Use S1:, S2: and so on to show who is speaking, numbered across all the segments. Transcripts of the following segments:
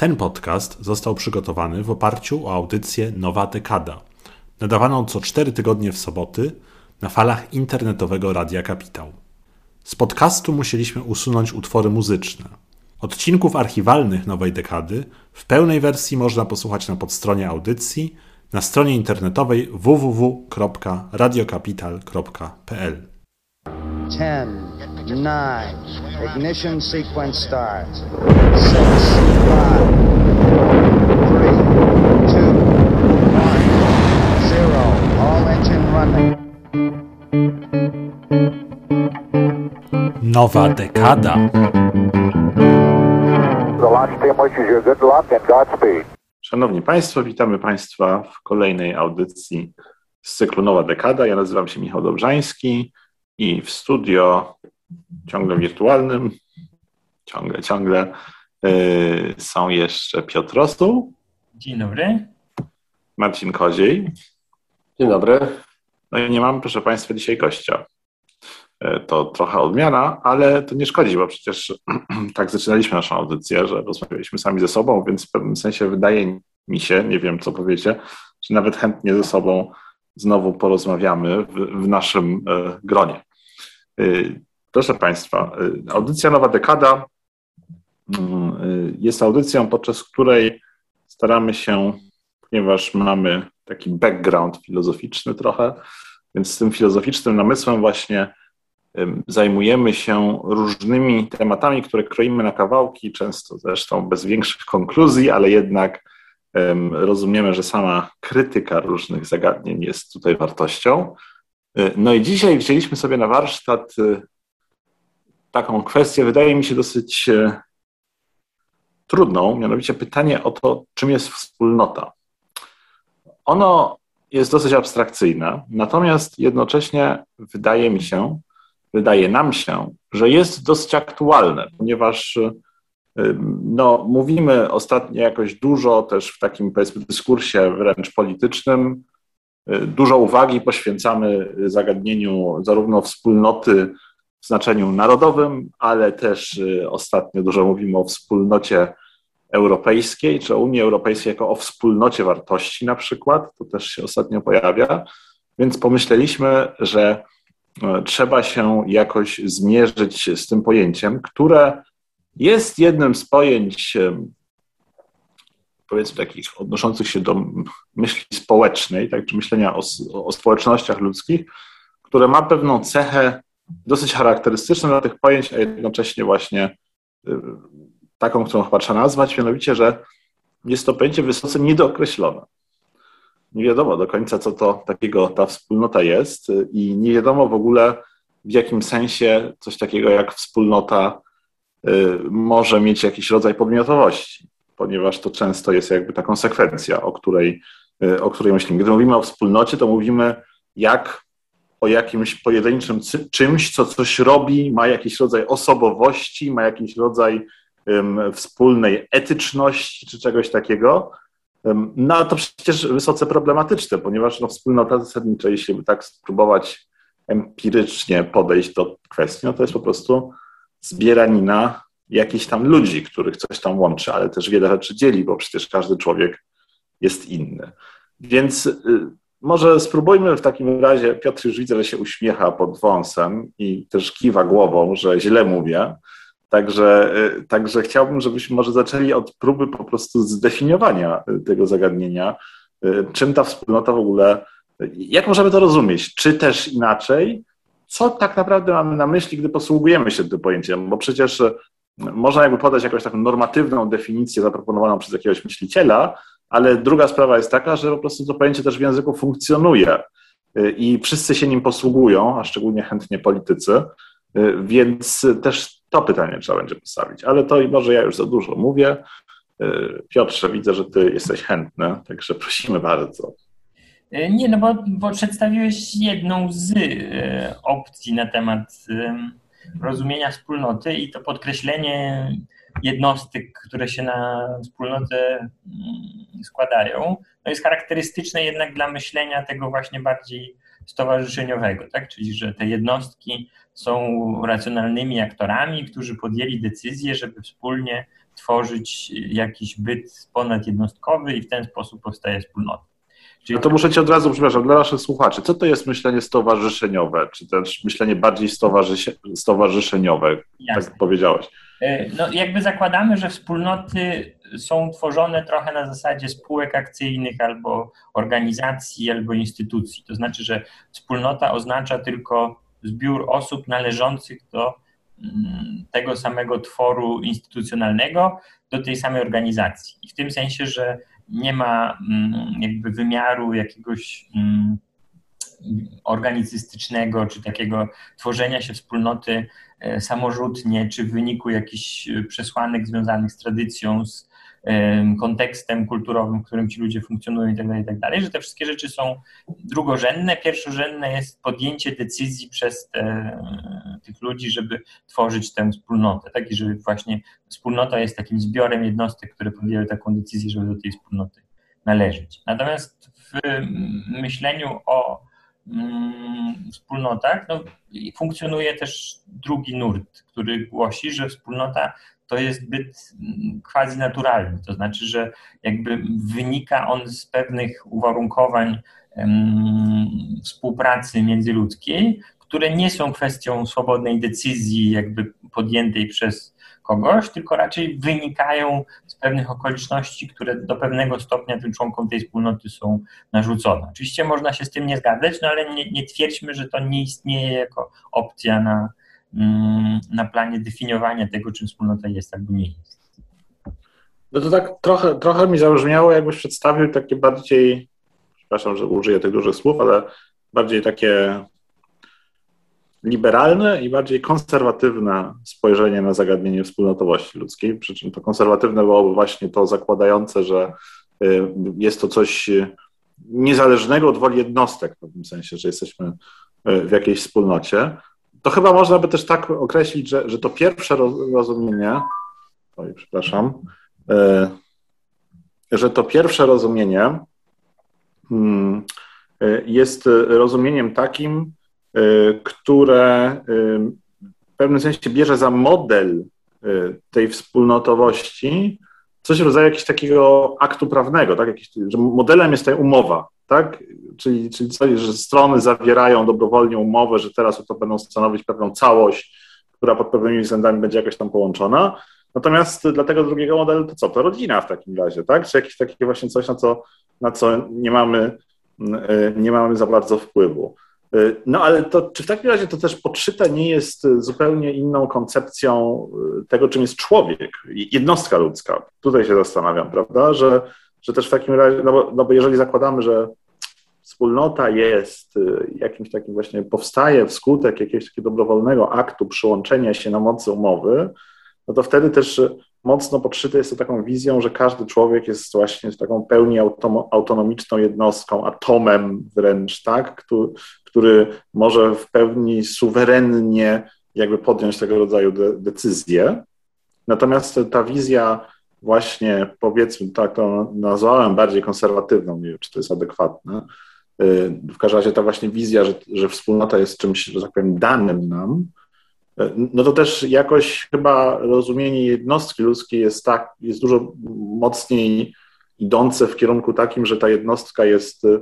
S1: Ten podcast został przygotowany w oparciu o audycję Nowa Dekada, nadawaną co cztery tygodnie w soboty na falach internetowego Radia Kapitał. Z podcastu musieliśmy usunąć utwory muzyczne. Odcinków archiwalnych Nowej Dekady w pełnej wersji można posłuchać na podstronie audycji na stronie internetowej www.radiokapital.pl.
S2: 10, 9, ignition sequence starts. 6, 5, 3, 2, 1, 0. All engine running.
S1: Nowa Dekada.
S3: The launch team wishes you good luck and Godspeed.
S4: Szanowni Państwo, witamy Państwa w kolejnej audycji z cyklu Nowa Dekada. Ja nazywam się Michał Dobrzański i w studio ciągle wirtualnym, ciągle, ciągle yy, są jeszcze Piotr Rostuł,
S5: Dzień dobry.
S4: Marcin Koziej.
S6: Dzień dobry.
S4: No i nie mamy, proszę Państwa, dzisiaj gościa. Yy, To trochę odmiana, ale to nie szkodzi, bo przecież tak zaczynaliśmy naszą audycję, że rozmawialiśmy sami ze sobą, więc w pewnym sensie wydaje mi się, nie wiem co powiecie, że nawet chętnie ze sobą znowu porozmawiamy w, w naszym e, gronie. E, Proszę Państwa, e, audycja Nowa Dekada mm, e, jest audycją, podczas której staramy się, ponieważ mamy taki background filozoficzny trochę, więc z tym filozoficznym namysłem właśnie em, zajmujemy się różnymi tematami, które kroimy na kawałki, często zresztą bez większych konkluzji, ale jednak em, rozumiemy, że sama krytyka różnych zagadnień jest tutaj wartością. Y, No i dzisiaj wzięliśmy sobie na warsztat y, taką kwestię, wydaje mi się dosyć y, trudną, mianowicie pytanie o to, czym jest wspólnota. Ono jest dosyć abstrakcyjne, natomiast jednocześnie wydaje mi się, wydaje nam się, że jest dosyć aktualne, ponieważ y, no, mówimy ostatnio jakoś dużo też w takim powiedzmy dyskursie wręcz politycznym, y, dużo uwagi poświęcamy zagadnieniu zarówno wspólnoty w znaczeniu narodowym, ale też y, ostatnio dużo mówimy o wspólnocie europejskiej, czy o Unii Europejskiej jako o wspólnocie wartości na przykład, to też się ostatnio pojawia, więc pomyśleliśmy, że e, trzeba się jakoś zmierzyć z tym pojęciem, które jest jednym z pojęć, em, powiedzmy takich odnoszących się do myśli społecznej, tak, czy myślenia o, o społecznościach ludzkich, które ma pewną cechę dosyć charakterystyczną dla tych pojęć, a jednocześnie właśnie y, taką, którą chyba trzeba nazwać, mianowicie, że jest to pojęcie wysoce niedookreślone. Nie wiadomo do końca, co to takiego ta wspólnota jest y, i nie wiadomo w ogóle, w jakim sensie coś takiego jak wspólnota y, może mieć jakiś rodzaj podmiotowości, ponieważ to często jest jakby ta konsekwencja, o której, o której myślimy. Gdy mówimy o wspólnocie, to mówimy jak o jakimś pojedynczym czymś, co coś robi, ma jakiś rodzaj osobowości, ma jakiś rodzaj em, wspólnej etyczności czy czegoś takiego. Em, No to przecież wysoce problematyczne, ponieważ no, wspólnota zasadnicza, jeśli by tak spróbować empirycznie podejść do kwestii, no to jest po prostu zbieranina jakichś tam ludzi, których coś tam łączy, ale też wiele rzeczy dzieli, bo przecież każdy człowiek jest inny. Więc y, może spróbujmy w takim razie, Piotr już widzę, że się uśmiecha pod wąsem i też kiwa głową, że źle mówię. Także, y, także chciałbym, żebyśmy może zaczęli od próby po prostu zdefiniowania y, tego zagadnienia. Y, Czym ta wspólnota w ogóle, jak możemy to rozumieć? Czy też inaczej, co tak naprawdę mamy na myśli, gdy posługujemy się tym pojęciem? Bo przecież można jakby podać jakąś taką normatywną definicję zaproponowaną przez jakiegoś myśliciela, ale druga sprawa jest taka, że po prostu to pojęcie też w języku funkcjonuje y, i wszyscy się nim posługują, a szczególnie chętnie politycy, y, więc też to pytanie trzeba będzie postawić. Ale to i może ja już za dużo mówię. Y, Piotrze, widzę, że ty jesteś chętny, także prosimy bardzo.
S5: Nie, no bo, bo przedstawiłeś jedną z opcji na temat rozumienia wspólnoty i to podkreślenie jednostek, które się na wspólnotę mm, składają, no jest charakterystyczne jednak dla myślenia tego właśnie bardziej stowarzyszeniowego, tak? Czyli, że te jednostki są racjonalnymi aktorami, którzy podjęli decyzję, żeby wspólnie stworzyć jakiś byt ponadjednostkowy i w ten sposób powstaje wspólnota.
S4: Czyli no to muszę Cię od razu, przepraszam, dla naszych słuchaczy, co to jest myślenie stowarzyszeniowe, czy też myślenie bardziej stowarzyszeniowe, Jasne. tak powiedziałeś?
S5: E, no, jakby zakładamy, że wspólnoty są tworzone trochę na zasadzie spółek akcyjnych albo organizacji, albo instytucji. To znaczy, że wspólnota oznacza tylko zbiór osób należących do mm, tego samego tworu instytucjonalnego, do tej samej organizacji. I w tym sensie, że nie ma mm, jakby wymiaru jakiegoś mm, organizystycznego, czy takiego tworzenia się wspólnoty e, samorzutnie, czy w wyniku jakichś przesłanek związanych z tradycją, z kontekstem kulturowym, w którym ci ludzie funkcjonują itd., tak itd., tak że te wszystkie rzeczy są drugorzędne. Pierwszorzędne jest podjęcie decyzji przez te, tych ludzi, żeby tworzyć tę wspólnotę, tak? I że właśnie wspólnota jest takim zbiorem jednostek, które podjęły taką decyzję, żeby do tej wspólnoty należeć. Natomiast w myśleniu o wspólnotach. No, funkcjonuje też drugi nurt, który głosi, że wspólnota to jest byt mm, quasi naturalny, to znaczy, że jakby wynika on z pewnych uwarunkowań współpracy międzyludzkiej, które nie są kwestią swobodnej decyzji jakby podjętej przez kogoś, tylko raczej wynikają pewnych okoliczności, które do pewnego stopnia tym członkom tej wspólnoty są narzucone. Oczywiście można się z tym nie zgadzać, no ale nie, nie twierdźmy, że to nie istnieje jako opcja na, Mm, na planie definiowania tego, czym wspólnota jest albo nie jest.
S4: No to tak trochę, trochę mi zabrzmiało, jakbyś przedstawił takie bardziej, przepraszam, że użyję tych dużych słów, ale bardziej takie liberalne i bardziej konserwatywne spojrzenie na zagadnienie wspólnotowości ludzkiej. Przy czym to konserwatywne byłoby właśnie to zakładające, że y, jest to coś niezależnego od woli jednostek, w pewnym sensie, że jesteśmy y, w jakiejś wspólnocie to chyba można by też tak określić, że, że to pierwsze rozumienie, oj, przepraszam, że to pierwsze rozumienie e, jest rozumieniem takim, które w pewnym sensie bierze za model tej wspólnotowości coś w rodzaju jakiegoś takiego aktu prawnego, tak? Jakiś, że modelem jest ta umowa, tak? Czyli, czyli że strony zawierają dobrowolnie umowę, że teraz to będą stanowić pewną całość, która pod pewnymi względami będzie jakoś tam połączona. Natomiast dla tego drugiego modelu to co? To rodzina w takim razie, tak? Czy jakieś takie właśnie coś, na co, na co nie, mamy, nie mamy za bardzo wpływu. No ale to, czy w takim razie to też podszyte nie jest zupełnie inną koncepcją tego, czym jest człowiek, jednostka ludzka? Tutaj się zastanawiam, prawda, że, że też w takim razie, no bo, no bo jeżeli zakładamy, że wspólnota jest y, jakimś takim właśnie, powstaje wskutek jakiegoś takiego dobrowolnego aktu przyłączenia się na mocy umowy, no to wtedy też mocno podszyte jest to taką wizją, że każdy człowiek jest właśnie taką pełni autonomiczną jednostką, atomem wręcz, tak, który, który może w pełni suwerennie jakby podjąć tego rodzaju de decyzje. Natomiast ta wizja właśnie, powiedzmy, tak to nazwałem bardziej konserwatywną, nie wiem, czy to jest adekwatne, w każdym razie ta właśnie wizja, że, że wspólnota jest czymś, że tak powiem, danym nam, no to też jakoś chyba rozumienie jednostki ludzkiej jest tak, jest dużo mocniej idące w kierunku takim, że ta jednostka jest e,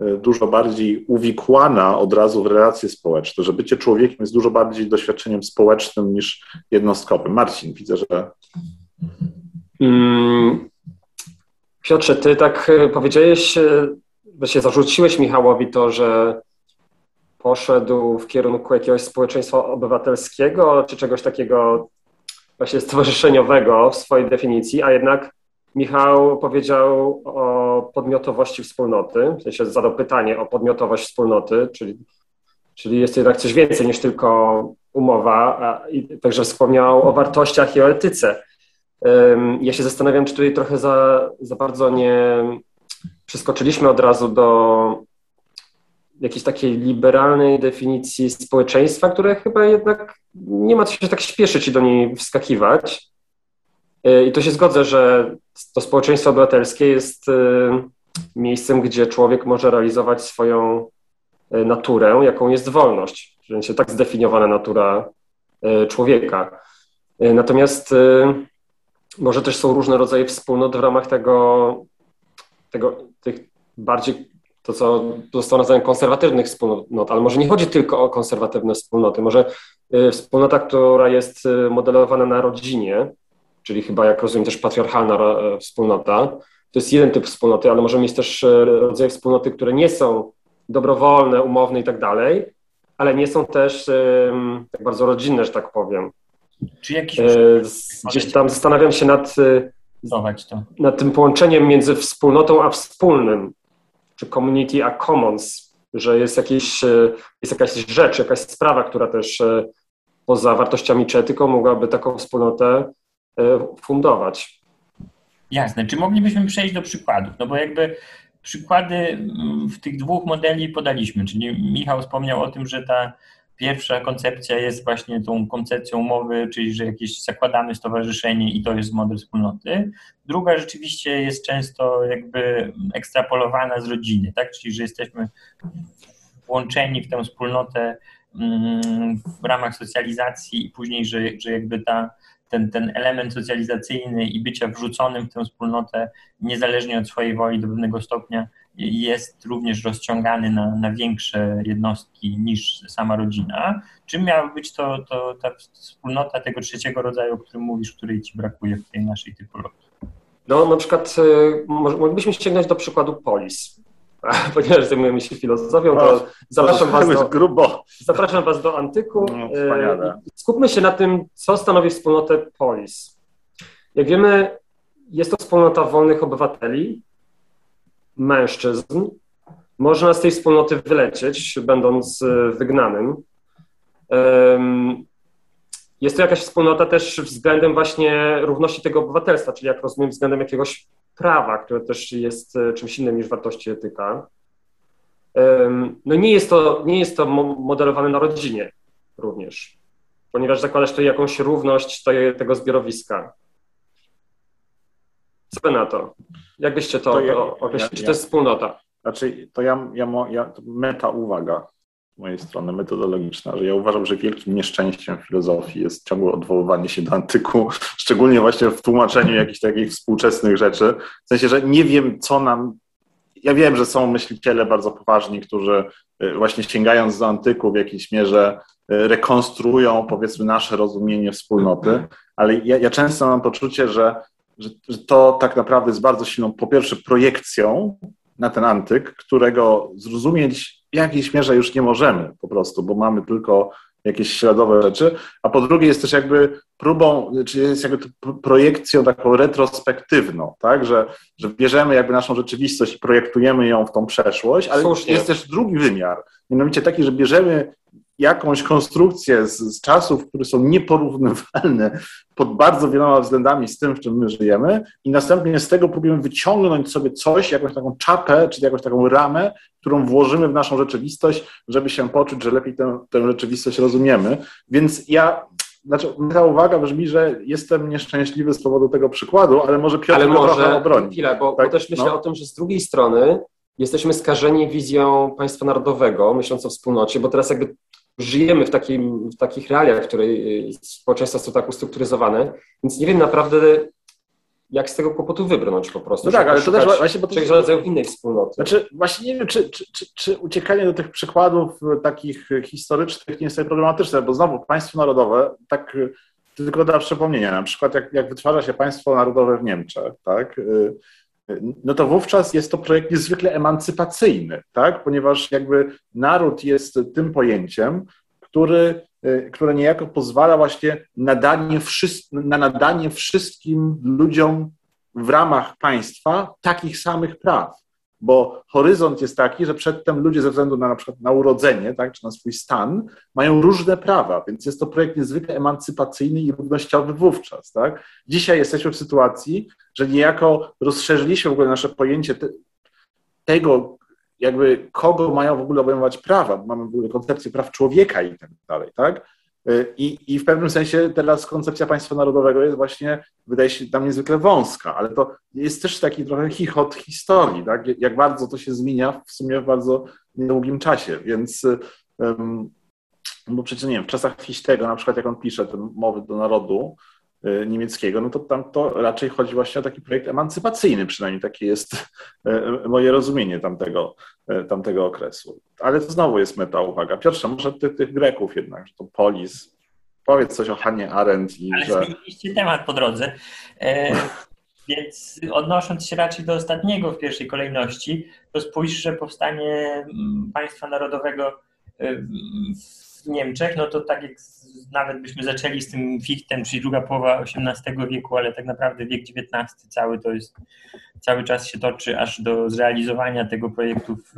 S4: dużo bardziej uwikłana od razu w relacje społeczne, że bycie człowiekiem jest dużo bardziej doświadczeniem społecznym niż jednostkowym. Marcin, widzę, że.
S6: Mm, Piotrze, ty tak e, powiedziałeś e, właśnie zarzuciłeś Michałowi to, że poszedł w kierunku jakiegoś społeczeństwa obywatelskiego, czy czegoś takiego właśnie stowarzyszeniowego w swojej definicji, a jednak Michał powiedział o podmiotowości wspólnoty, w sensie zadał pytanie o podmiotowość wspólnoty, czyli, czyli jest jednak coś więcej niż tylko umowa, a, i także wspomniał o wartościach i o etyce. Ja się zastanawiam, czy tutaj trochę za, za bardzo nie przeskoczyliśmy od razu do jakiejś takiej liberalnej definicji społeczeństwa, które chyba jednak nie ma co się tak śpieszyć i do niej wskakiwać. E, I to się zgodzę, że to społeczeństwo obywatelskie jest e, miejscem, gdzie człowiek może realizować swoją e, naturę, jaką jest wolność, w sensie tak zdefiniowana natura człowieka. Natomiast może też są różne rodzaje wspólnot w ramach tego, tego tych bardziej to, co zostało nazwane konserwatywnych wspólnot, ale może nie chodzi tylko o konserwatywne wspólnoty. Może wspólnota, która jest modelowana na rodzinie, czyli chyba, jak rozumiem, też patriarchalna e, wspólnota, to jest jeden typ wspólnoty, ale możemy mieć też e, rodzaje wspólnoty, które nie są dobrowolne, umowne i tak dalej, ale nie są też tak bardzo rodzinne, że tak powiem.
S5: Czy jakiś...
S6: E, gdzieś tam zastanawiam się nad, nad tym połączeniem między wspólnotą a wspólnym czy community a commons, że jest, jakieś, jest jakaś rzecz, jakaś sprawa, która też poza wartościami czy etyką mogłaby taką wspólnotę fundować.
S5: Jasne. Czy moglibyśmy przejść do przykładów? No bo jakby przykłady mm, w tych dwóch modeli podaliśmy, czyli Michał wspomniał o tym, że ta Pierwsza koncepcja jest właśnie tą koncepcją umowy, czyli że jakieś zakładamy stowarzyszenie i to jest model wspólnoty. Druga rzeczywiście jest często jakby ekstrapolowana z rodziny, tak? czyli że jesteśmy włączeni w tę wspólnotę mm, w ramach socjalizacji i później, że, że jakby ta, ten, ten element socjalizacyjny i bycia wrzuconym w tę wspólnotę, niezależnie od swojej woli do pewnego stopnia, jest również rozciągany na, na większe jednostki niż sama rodzina. Czym miała być to, to ta wspólnota tego trzeciego rodzaju, o którym mówisz, której ci brakuje w tej naszej typologii?
S6: No na przykład y, moglibyśmy sięgnąć do przykładu polis. Ponieważ zajmujemy się filozofią, to o, zapraszam, was do, grubo. zapraszam Was do antyku. No, y, skupmy się na tym, co stanowi wspólnotę polis. Jak wiemy, jest to wspólnota wolnych obywateli, mężczyzn, można z tej wspólnoty wylecieć, będąc e, wygnanym. Jest to jakaś wspólnota też względem właśnie równości tego obywatelstwa, czyli jak rozumiem, względem jakiegoś prawa, które też jest e, czymś innym niż wartości etyka. No nie jest to, nie jest to modelowane na rodzinie również, ponieważ zakładasz to jakąś równość tego zbiorowiska. Co na to? Jak byście to, to, ja, określili? Ja, Czy to jest wspólnota?
S4: Znaczy, to ja, ja, ja meta uwaga mojej strony metodologiczna, że ja uważam, że wielkim nieszczęściem filozofii jest ciągłe odwoływanie się do antyku, szczególnie właśnie w tłumaczeniu jakichś takich współczesnych rzeczy. W sensie, że nie wiem, co nam. Ja wiem, że są myśliciele bardzo poważni, którzy y, właśnie sięgając do antyku w jakiejś mierze y, rekonstruują, powiedzmy, nasze rozumienie wspólnoty, ale ja, ja często mam poczucie, że że, że to tak naprawdę jest bardzo silną, po pierwsze, projekcją na ten antyk, którego zrozumieć w jakiejś mierze już nie możemy po prostu, bo mamy tylko jakieś śladowe rzeczy, a po drugie jest też jakby próbą, czy jest jakby projekcją taką retrospektywną, tak, że, że bierzemy jakby naszą rzeczywistość i projektujemy ją w tą przeszłość, ale Słusznie. jest też drugi wymiar, mianowicie taki, że bierzemy jakąś konstrukcję z, z, czasów, które są nieporównywalne pod bardzo wieloma względami z tym, w czym my żyjemy, i następnie z tego próbujemy wyciągnąć sobie coś, jakąś taką czapę, czy jakąś taką ramę, którą włożymy w naszą rzeczywistość, żeby się poczuć, że lepiej tę, tę rzeczywistość rozumiemy. Więc ja znaczy, ta uwaga brzmi, że jestem nieszczęśliwy z powodu tego przykładu, ale może Piotr ale może, trochę obroni.
S6: Chwilę, bo, tak? bo też myślę no. o tym, że z drugiej strony jesteśmy skażeni wizją państwa narodowego, myśląc o wspólnocie, bo teraz jakby żyjemy w, takim, w takich realiach, w której y, społeczeństwa są tak ustrukturyzowane, więc nie wiem naprawdę, jak z tego kłopotu wybrnąć po prostu.
S4: No tak, ale to też właśnie...
S6: Bo to rodzaju innej wspólnoty.
S4: Znaczy, właśnie nie wiem, czy, czy, czy, czy uciekanie do tych przykładów takich historycznych nie jest problematyczne, bo znowu państwo narodowe, tak tylko dla przypomnienia, na przykład jak, jak wytwarza się państwo narodowe w Niemczech, tak, y, no to wówczas jest to projekt niezwykle emancypacyjny, tak? ponieważ jakby naród jest tym pojęciem, który, y, które niejako pozwala właśnie nadanie na nadanie wszystkim ludziom w ramach państwa takich samych praw bo horyzont jest taki, że przedtem ludzie ze względu na na przykład na urodzenie, tak, czy na swój stan, mają różne prawa, więc jest to projekt niezwykle emancypacyjny i równościowy wówczas. Tak. Dzisiaj jesteśmy w sytuacji, że niejako rozszerzyliśmy w ogóle nasze pojęcie te, tego, jakby kogo mają w ogóle obejmować prawa, mamy w ogóle koncepcję praw człowieka i tak dalej, tak? I, I w pewnym sensie teraz koncepcja państwa narodowego jest właśnie, wydaje się tam niezwykle wąska, ale to jest też taki trochę chichot historii, tak? jak bardzo to się zmienia w sumie w bardzo niedługim czasie, więc um, bo przecież nie wiem, w czasach Fichtego, na przykład jak on pisze te mowy do narodu, y, niemieckiego, no to tam to raczej chodzi właśnie o taki projekt emancypacyjny, przynajmniej takie jest y, moje rozumienie tamtego, tamtego okresu. Ale to znowu jest meta uwaga. Piotrze, może tych, tych Greków jednak, że to polis. Powiedz coś o Hanie Arendt i
S5: Ale
S4: że...
S5: zmieniliście temat po drodze. E, więc odnosząc się raczej do ostatniego w pierwszej kolejności, to spójrz, że powstanie mm, państwa narodowego w Niemczech, no to tak jak nawet byśmy zaczęli z tym Fichtem, czyli druga połowa XVIII wieku, ale tak naprawdę wiek XIX cały to jest, cały czas się toczy aż do zrealizowania tego projektu w,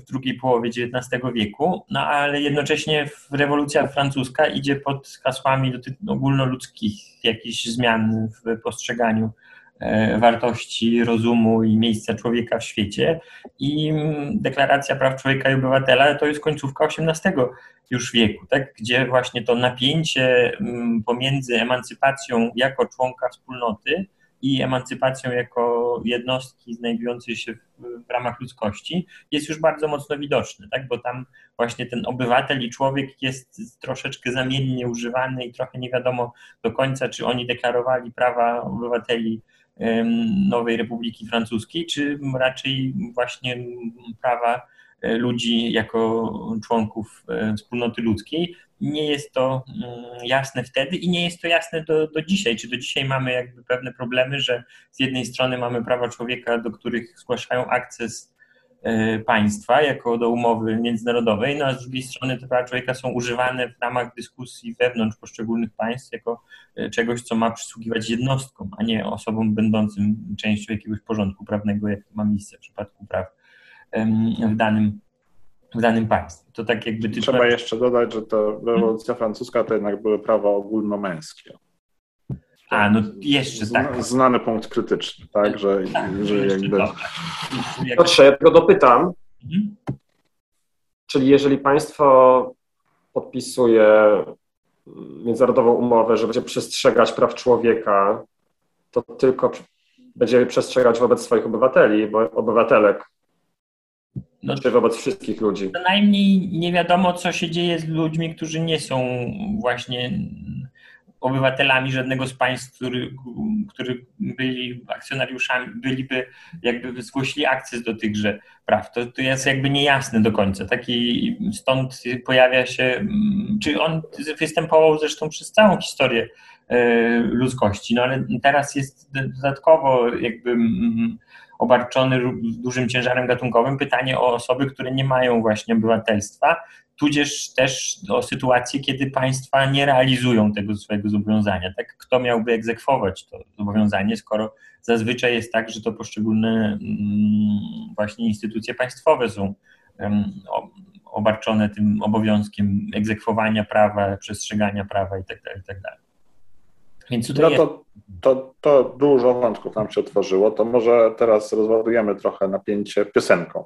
S5: w drugiej połowie XIX wieku, no ale jednocześnie rewolucja francuska idzie pod hasłami ogólnoludzkich jakichś zmian w postrzeganiu E, wartości rozumu i miejsca człowieka w świecie. I mm, deklaracja praw człowieka i obywatela to jest końcówka XVIII już wieku, tak? gdzie właśnie to napięcie mm, pomiędzy emancypacją jako członka wspólnoty i emancypacją jako jednostki znajdującej się w, ramach ludzkości jest już bardzo mocno widoczne, tak? bo tam właśnie ten obywatel i człowiek jest troszeczkę zamiennie używany i trochę nie wiadomo do końca, czy oni deklarowali prawa obywateli Nowej Republiki Francuskiej, czy raczej właśnie prawa e, ludzi jako członków e, wspólnoty ludzkiej. Nie jest to mm, jasne wtedy i nie jest to jasne do, do dzisiaj. Czy do dzisiaj mamy jakby pewne problemy, że z jednej strony mamy prawa człowieka, do których zgłaszają akces państwa jako do umowy międzynarodowej, no a z drugiej strony te prawa człowieka są używane w ramach dyskusji wewnątrz poszczególnych państw jako e, czegoś, co ma przysługiwać jednostkom, a nie osobom będącym częścią jakiegoś porządku prawnego, jak ma miejsce w przypadku praw w danym, w danym państwie. To tak jakby
S4: Trzeba jeszcze dodać, że to rewolucja francuska to jednak były prawa ogólnomęskie.
S5: A, no jeszcze tak.
S4: Znany punkt krytyczny, tak, że, tak, że jakby...
S6: Piotrze, ja tylko dopytam, mhm. czyli jeżeli państwo podpisuje międzynarodową umowę, że będzie przestrzegać praw człowieka, to tylko będzie przestrzegać wobec swoich obywateli, bo obywatelek, no, czy wobec wszystkich ludzi.
S5: Co najmniej nie wiadomo, co się dzieje z ludźmi, którzy nie są właśnie obywatelami żadnego z państw, który, który byli akcjonariuszami, byliby jakby zgłosili akces do tychże praw. To, to jest jakby niejasne do końca. Taki, stąd pojawia się, czy on występował zresztą przez całą historię e, ludzkości, no ale teraz jest dodatkowo jakby obarczony dużym ciężarem gatunkowym pytanie o osoby, które nie mają właśnie obywatelstwa, tudzież też o sytuacje, kiedy państwa nie realizują tego swojego zobowiązania. Tak, kto miałby egzekwować to zobowiązanie, skoro zazwyczaj jest tak, że to poszczególne mm, właśnie instytucje państwowe są obarczone tym obowiązkiem egzekwowania prawa, przestrzegania prawa itd. Tak itd. Tak
S4: Więc tutaj no to, to, to dużo wątków nam się otworzyło, to może teraz rozładujemy trochę napięcie piosenką.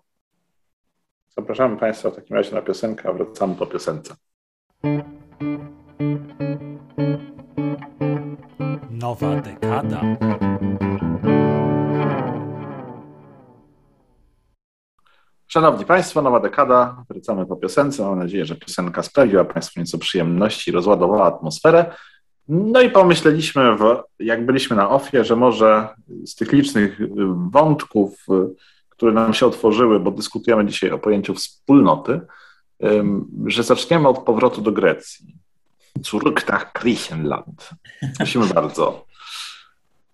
S4: Zapraszamy Państwa w takim razie na piosenkę, a wracamy po piosence.
S1: Nowa dekada.
S4: Szanowni Państwo, nowa dekada. Wracamy po piosence. Mam nadzieję, że piosenka sprawiła Państwu nieco przyjemności, rozładowała atmosferę. No i pomyśleliśmy, w, jak byliśmy na ofie, że może z tych licznych wątków które nam się otworzyły, bo dyskutujemy dzisiaj o pojęciu wspólnoty, że zaczniemy od powrotu do Grecji. Zurück nach Griechenland. Prosimy bardzo.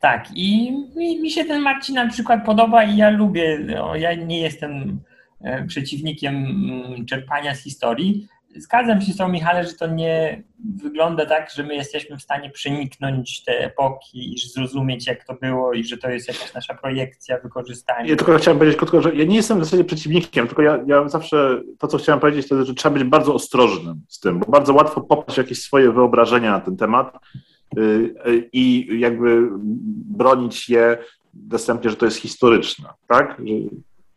S5: Tak, i mi, mi, się ten Marcin na przykład podoba i ja lubię, no, ja nie jestem e, przeciwnikiem mm, czerpania z historii, zgadzam się z tą Michale, że to nie wygląda tak, że my jesteśmy w stanie przeniknąć te epoki i zrozumieć, jak to było i że to jest jakaś nasza projekcja, wykorzystania.
S4: Ja tylko chciałem powiedzieć krótko, że ja nie jestem w zasadzie przeciwnikiem, tylko ja, ja zawsze to, co chciałem powiedzieć, to że trzeba być bardzo ostrożnym z tym, bo bardzo łatwo popaść jakieś swoje wyobrażenia na ten temat y, y, i jakby bronić je dostępnie, że to jest historyczne, tak?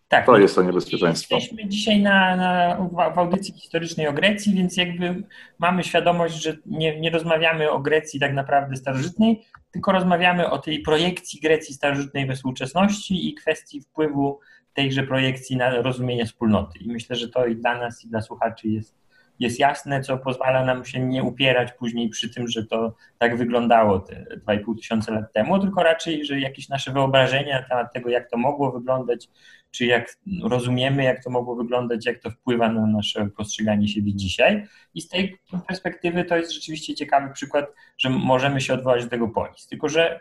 S4: Tak, to no, jest to niebezpieczeństwo.
S5: Jesteśmy dzisiaj na, na, w audycji historycznej o Grecji, więc jakby mamy świadomość, że nie, nie rozmawiamy o Grecji tak naprawdę starożytnej, tylko rozmawiamy o tej projekcji Grecji starożytnej we współczesności i kwestii wpływu tejże projekcji na rozumienie wspólnoty. I myślę, że to i dla nas, i dla słuchaczy jest jest jasne, co pozwala nam się nie upierać później przy tym, że to tak wyglądało te 2,5 tysiące lat temu, tylko raczej, że jakieś nasze wyobrażenia na temat tego, jak to mogło wyglądać, czy jak rozumiemy, jak to mogło wyglądać, jak to wpływa na nasze postrzeganie siebie dzisiaj. I z tej perspektywy to jest rzeczywiście ciekawy przykład, że możemy się odwołać do tego polis. Tylko, że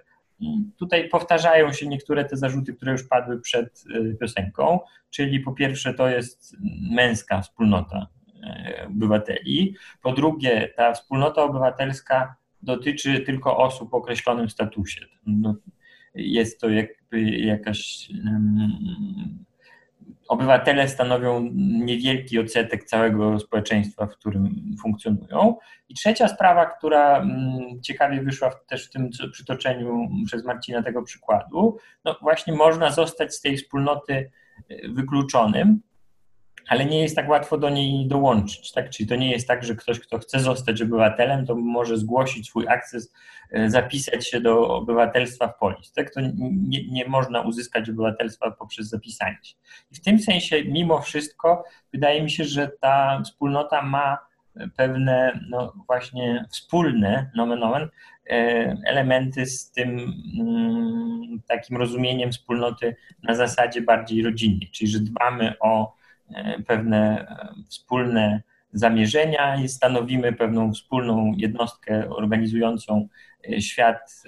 S5: tutaj powtarzają się niektóre te zarzuty, które już padły przed y, piosenką, czyli po pierwsze to jest męska wspólnota y, obywateli, po drugie ta wspólnota obywatelska dotyczy tylko osób o określonym statusie. No, jest to jakby jakaś obywatele stanowią niewielki odsetek całego społeczeństwa, w którym funkcjonują. I trzecia sprawa, która mm, ciekawie wyszła też w tym przytoczeniu przez Marcina tego przykładu, no właśnie można zostać z tej wspólnoty y, wykluczonym, ale nie jest tak łatwo do niej dołączyć. Tak? Czyli to nie jest tak, że ktoś, kto chce zostać obywatelem, to może zgłosić swój akces, e, zapisać się do obywatelstwa w polis. Tak? To nie, nie można uzyskać obywatelstwa poprzez zapisanie się. I w tym sensie, mimo wszystko, wydaje mi się, że ta wspólnota ma pewne no właśnie wspólne, nomen omen, e, elementy z tym mm, takim rozumieniem wspólnoty na zasadzie bardziej rodzinnej, czyli że dbamy o pewne e, wspólne zamierzenia i stanowimy pewną wspólną jednostkę organizującą e, świat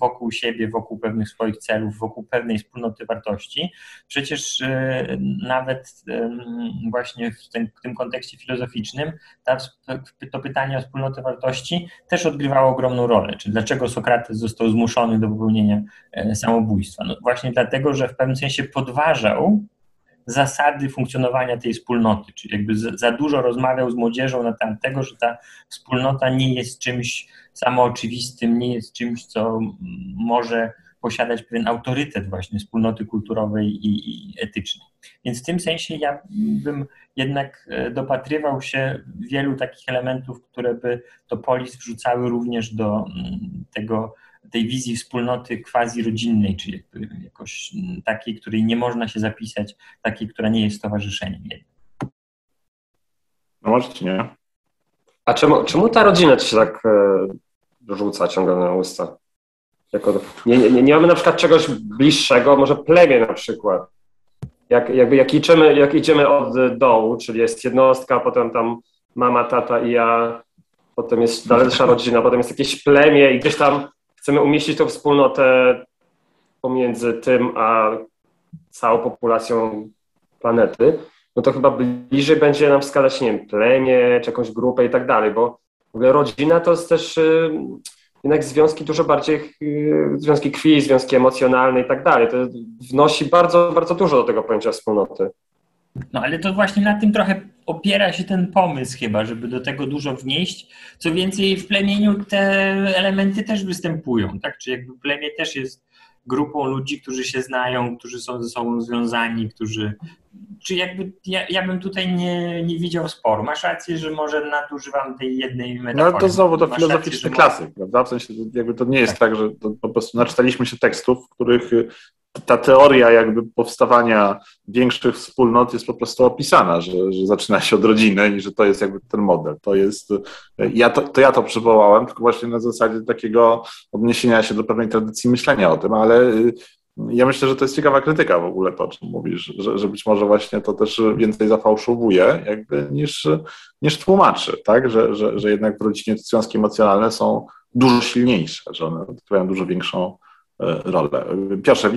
S5: wokół siebie, wokół pewnych swoich celów, wokół pewnej wspólnoty wartości. Przecież nawet właśnie w tym, w tym kontekście filozoficznym ta, to pytanie o wspólnotę wartości też odgrywało ogromną rolę. Czy dlaczego Sokrates został zmuszony do popełnienia samobójstwa? No właśnie dlatego, że w pewnym sensie podważał zasady funkcjonowania tej wspólnoty, czyli jakby za dużo rozmawiał z młodzieżą na temat tego, że ta wspólnota nie jest czymś samooczywistym, nie jest czymś, co może posiadać pewien autorytet właśnie wspólnoty kulturowej i, i etycznej. Więc w tym sensie ja bym jednak e, dopatrywał się wielu takich elementów, które by to polis wrzucały również do mm, tego tej wizji wspólnoty quasi-rodzinnej, czyli jakoś takiej, której nie można się zapisać, takiej, która nie jest stowarzyszeniem.
S4: No może nie.
S6: A czemu, czemu ta rodzina ci się tak e, rzuca ciągle na usta? Jako, nie, nie, nie mamy na przykład czegoś bliższego, może plemię na przykład. Jak, jakby, jak, idziemy, jak idziemy od dołu, czyli jest jednostka, potem tam mama, tata i ja, potem jest dalsza rodzina, potem jest jakieś plemię i gdzieś tam chcemy umieścić tą wspólnotę pomiędzy tym a całą populacją planety, no to chyba bliżej będzie nam wskazać, nie wiem, plemię, czy jakąś grupę i tak dalej, bo w ogóle rodzina to jest też y, jednak związki dużo bardziej, y, związki krwi, związki emocjonalne i tak dalej. To wnosi bardzo, bardzo dużo do tego pojęcia wspólnoty.
S5: No ale to właśnie na tym trochę opiera się ten pomysł chyba, żeby do tego dużo wnieść. Co więcej, w plemieniu te elementy też występują, tak? Czy jakby plemię też jest grupą ludzi, którzy się znają, którzy są ze sobą związani, którzy. Czy jakby ja, ja bym tutaj nie, nie widział sporu. Masz rację, że może nadużywam tej jednej metafory.
S4: No to znowu to filozoficzny rację, klasyk, prawda? W sensie jakby to nie jest tak, tak że po prostu naczytaliśmy się tekstów, w których ta teoria jakby powstawania większych wspólnot jest po prostu opisana, że, że zaczyna się od rodziny i że to jest jakby ten model. To jest, ja to, to ja to przywołałem, tylko właśnie na zasadzie takiego odniesienia się do pewnej tradycji myślenia o tym, ale y, ja myślę, że to jest ciekawa krytyka w ogóle to, o czym mówisz, że, że być może właśnie to też więcej zafałszowuje jakby niż, niż tłumaczy, tak? Że, że, że jednak w rodzinie związki emocjonalne są dużo silniejsze, że one odgrywają dużo większą E, rolę. Piotrze,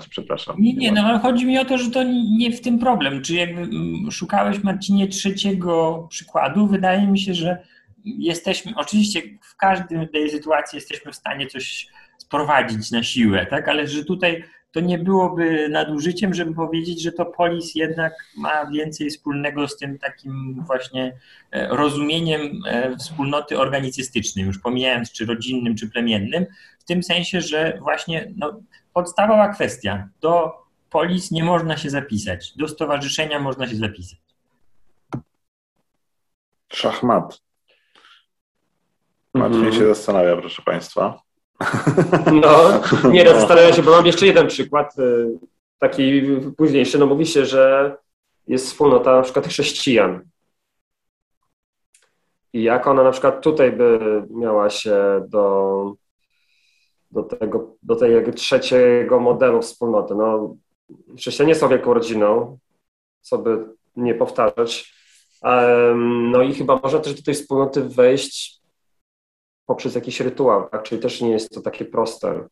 S4: ci, przepraszam.
S5: Nie, nie, no chodzi mi o to, że to nie w tym problem. Czy jakby mm, szukałeś, Marcinie, trzeciego przykładu? Wydaje mi się, że jesteśmy, oczywiście w każdej sytuacji jesteśmy w stanie coś sprowadzić na siłę, tak? Ale że tutaj to nie byłoby nadużyciem, żeby powiedzieć, że to polis jednak ma więcej wspólnego z tym takim właśnie e, rozumieniem e, wspólnoty organicystycznej, już pomijając czy rodzinnym, czy plemiennym, w tym sensie, że właśnie no, podstawowa kwestia, do polis nie można się zapisać, do stowarzyszenia można się zapisać.
S4: Szachmat. Marcin mm -hmm. się zastanawia, proszę Państwa.
S6: No, nie, no, zastanawiam się, bo mam jeszcze jeden przykład, y, taki późniejszy. No mówi się, że jest wspólnota na przykład chrześcijan. i jak ona na przykład tutaj by miała się do, do, tego, do tej jakby trzeciego modelu wspólnoty. No, chrześcijanie są wielką rodziną, co by nie powtarzać. No i chyba można też do tej wspólnoty wejść poprzez jakiś rytuał, tak? czyli też nie jest to takie proste.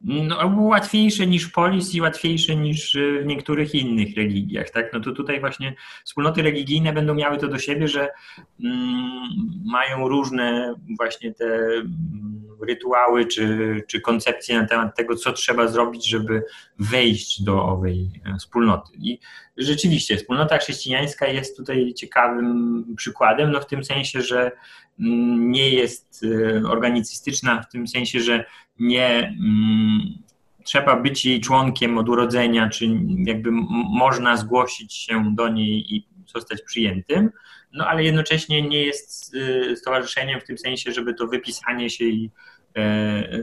S5: No, łatwiejsze niż polis i łatwiejsze niż w niektórych innych religiach, tak? No to tutaj właśnie wspólnoty religijne będą miały to do siebie, że mm, mają różne właśnie te mm, rytuały czy, czy koncepcje na temat tego, co trzeba zrobić, żeby wejść do owej e, wspólnoty. I rzeczywiście, wspólnota chrześcijańska jest tutaj ciekawym przykładem, no w tym sensie, że mm, nie jest e, organicystyczna, w tym sensie, że nie mm, trzeba być jej członkiem od urodzenia, czy jakby można zgłosić się do niej i zostać przyjętym, no ale jednocześnie nie jest y, stowarzyszeniem w tym sensie, żeby to wypisanie się i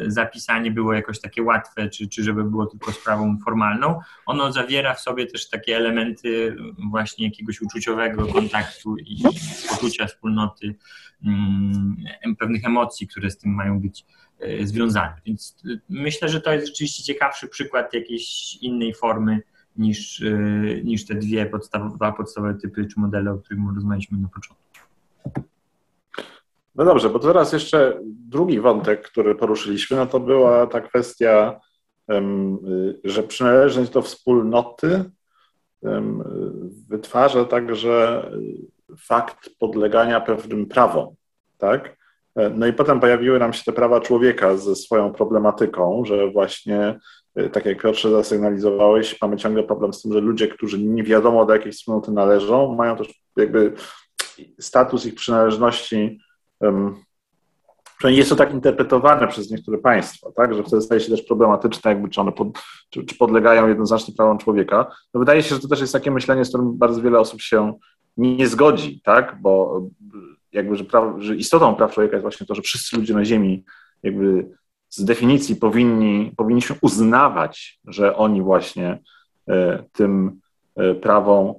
S5: zapisanie było jakoś takie łatwe, czy, czy żeby było tylko sprawą formalną. Ono zawiera w sobie też takie elementy właśnie jakiegoś uczuciowego kontaktu i poczucia wspólnoty, mm, pewnych emocji, które z tym mają być e, związane. Więc y, myślę, że to jest rzeczywiście ciekawszy przykład jakiejś innej formy niż, e, niż te dwie podstawowe, dwa podstawowe typy czy modele, o których rozmawialiśmy na początku.
S4: No dobrze, bo teraz jeszcze drugi wątek, który poruszyliśmy, no to była ta kwestia, że przynależność do wspólnoty wytwarza także fakt podlegania pewnym prawom, tak? No i potem pojawiły nam się te prawa człowieka ze swoją problematyką, że właśnie Y, tak jak Piotrze zasygnalizowałeś, mamy ciągle problem z tym, że ludzie, którzy nie wiadomo do jakiej wspólnoty należą, mają też jakby status ich przynależności, przynajmniej jest to tak interpretowane przez niektóre państwa, tak, że wtedy staje się też problematyczne, jakby czy one pod, czy, czy podlegają jednoznacznie prawom człowieka. No wydaje się, że to też jest takie myślenie, z którym bardzo wiele osób się nie zgodzi, tak, bo jakby, że, że istotą praw człowieka jest właśnie to, że wszyscy ludzie na ziemi jakby z definicji powinni, powinniśmy uznawać, że oni właśnie e, tym e, prawom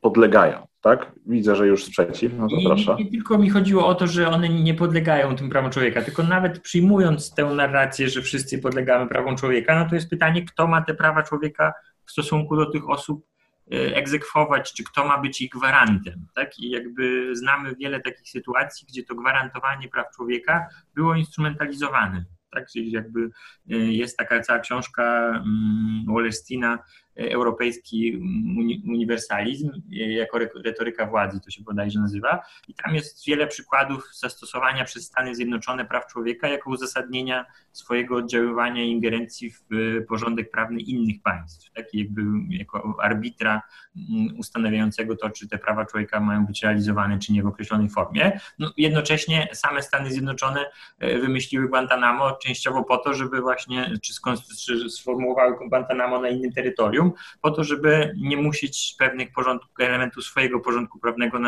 S4: podlegają. Tak? Widzę, że już sprzeciw, no to I, proszę.
S5: Nie tylko mi chodziło o to, że one nie podlegają tym prawom człowieka, tylko nawet przyjmując tę narrację, że wszyscy podlegamy prawom człowieka, no to jest pytanie, kto ma te prawa człowieka w stosunku do tych osób e, egzekwować, czy kto ma być ich gwarantem. Tak? I jakby znamy wiele takich sytuacji, gdzie to gwarantowanie praw człowieka było instrumentalizowane tak? Czyli jakby e, jest taka cała książka mm, Wallersteina europejski uniwersalizm jako retoryka władzy, to się bodajże nazywa. I tam jest wiele przykładów zastosowania przez Stany Zjednoczone praw człowieka jako uzasadnienia swojego oddziaływania i ingerencji w porządek prawny innych państw, tak? jakby jako arbitra mm, ustanawiającego to, czy te prawa człowieka mają być realizowane, czy nie w określonej formie. No, jednocześnie same Stany Zjednoczone e, wymyśliły Guantanamo częściowo po to, żeby właśnie, czy, sformułowały Guantanamo na innym terytorium, po to, żeby nie musieć pewnych elementów swojego porządku prawnego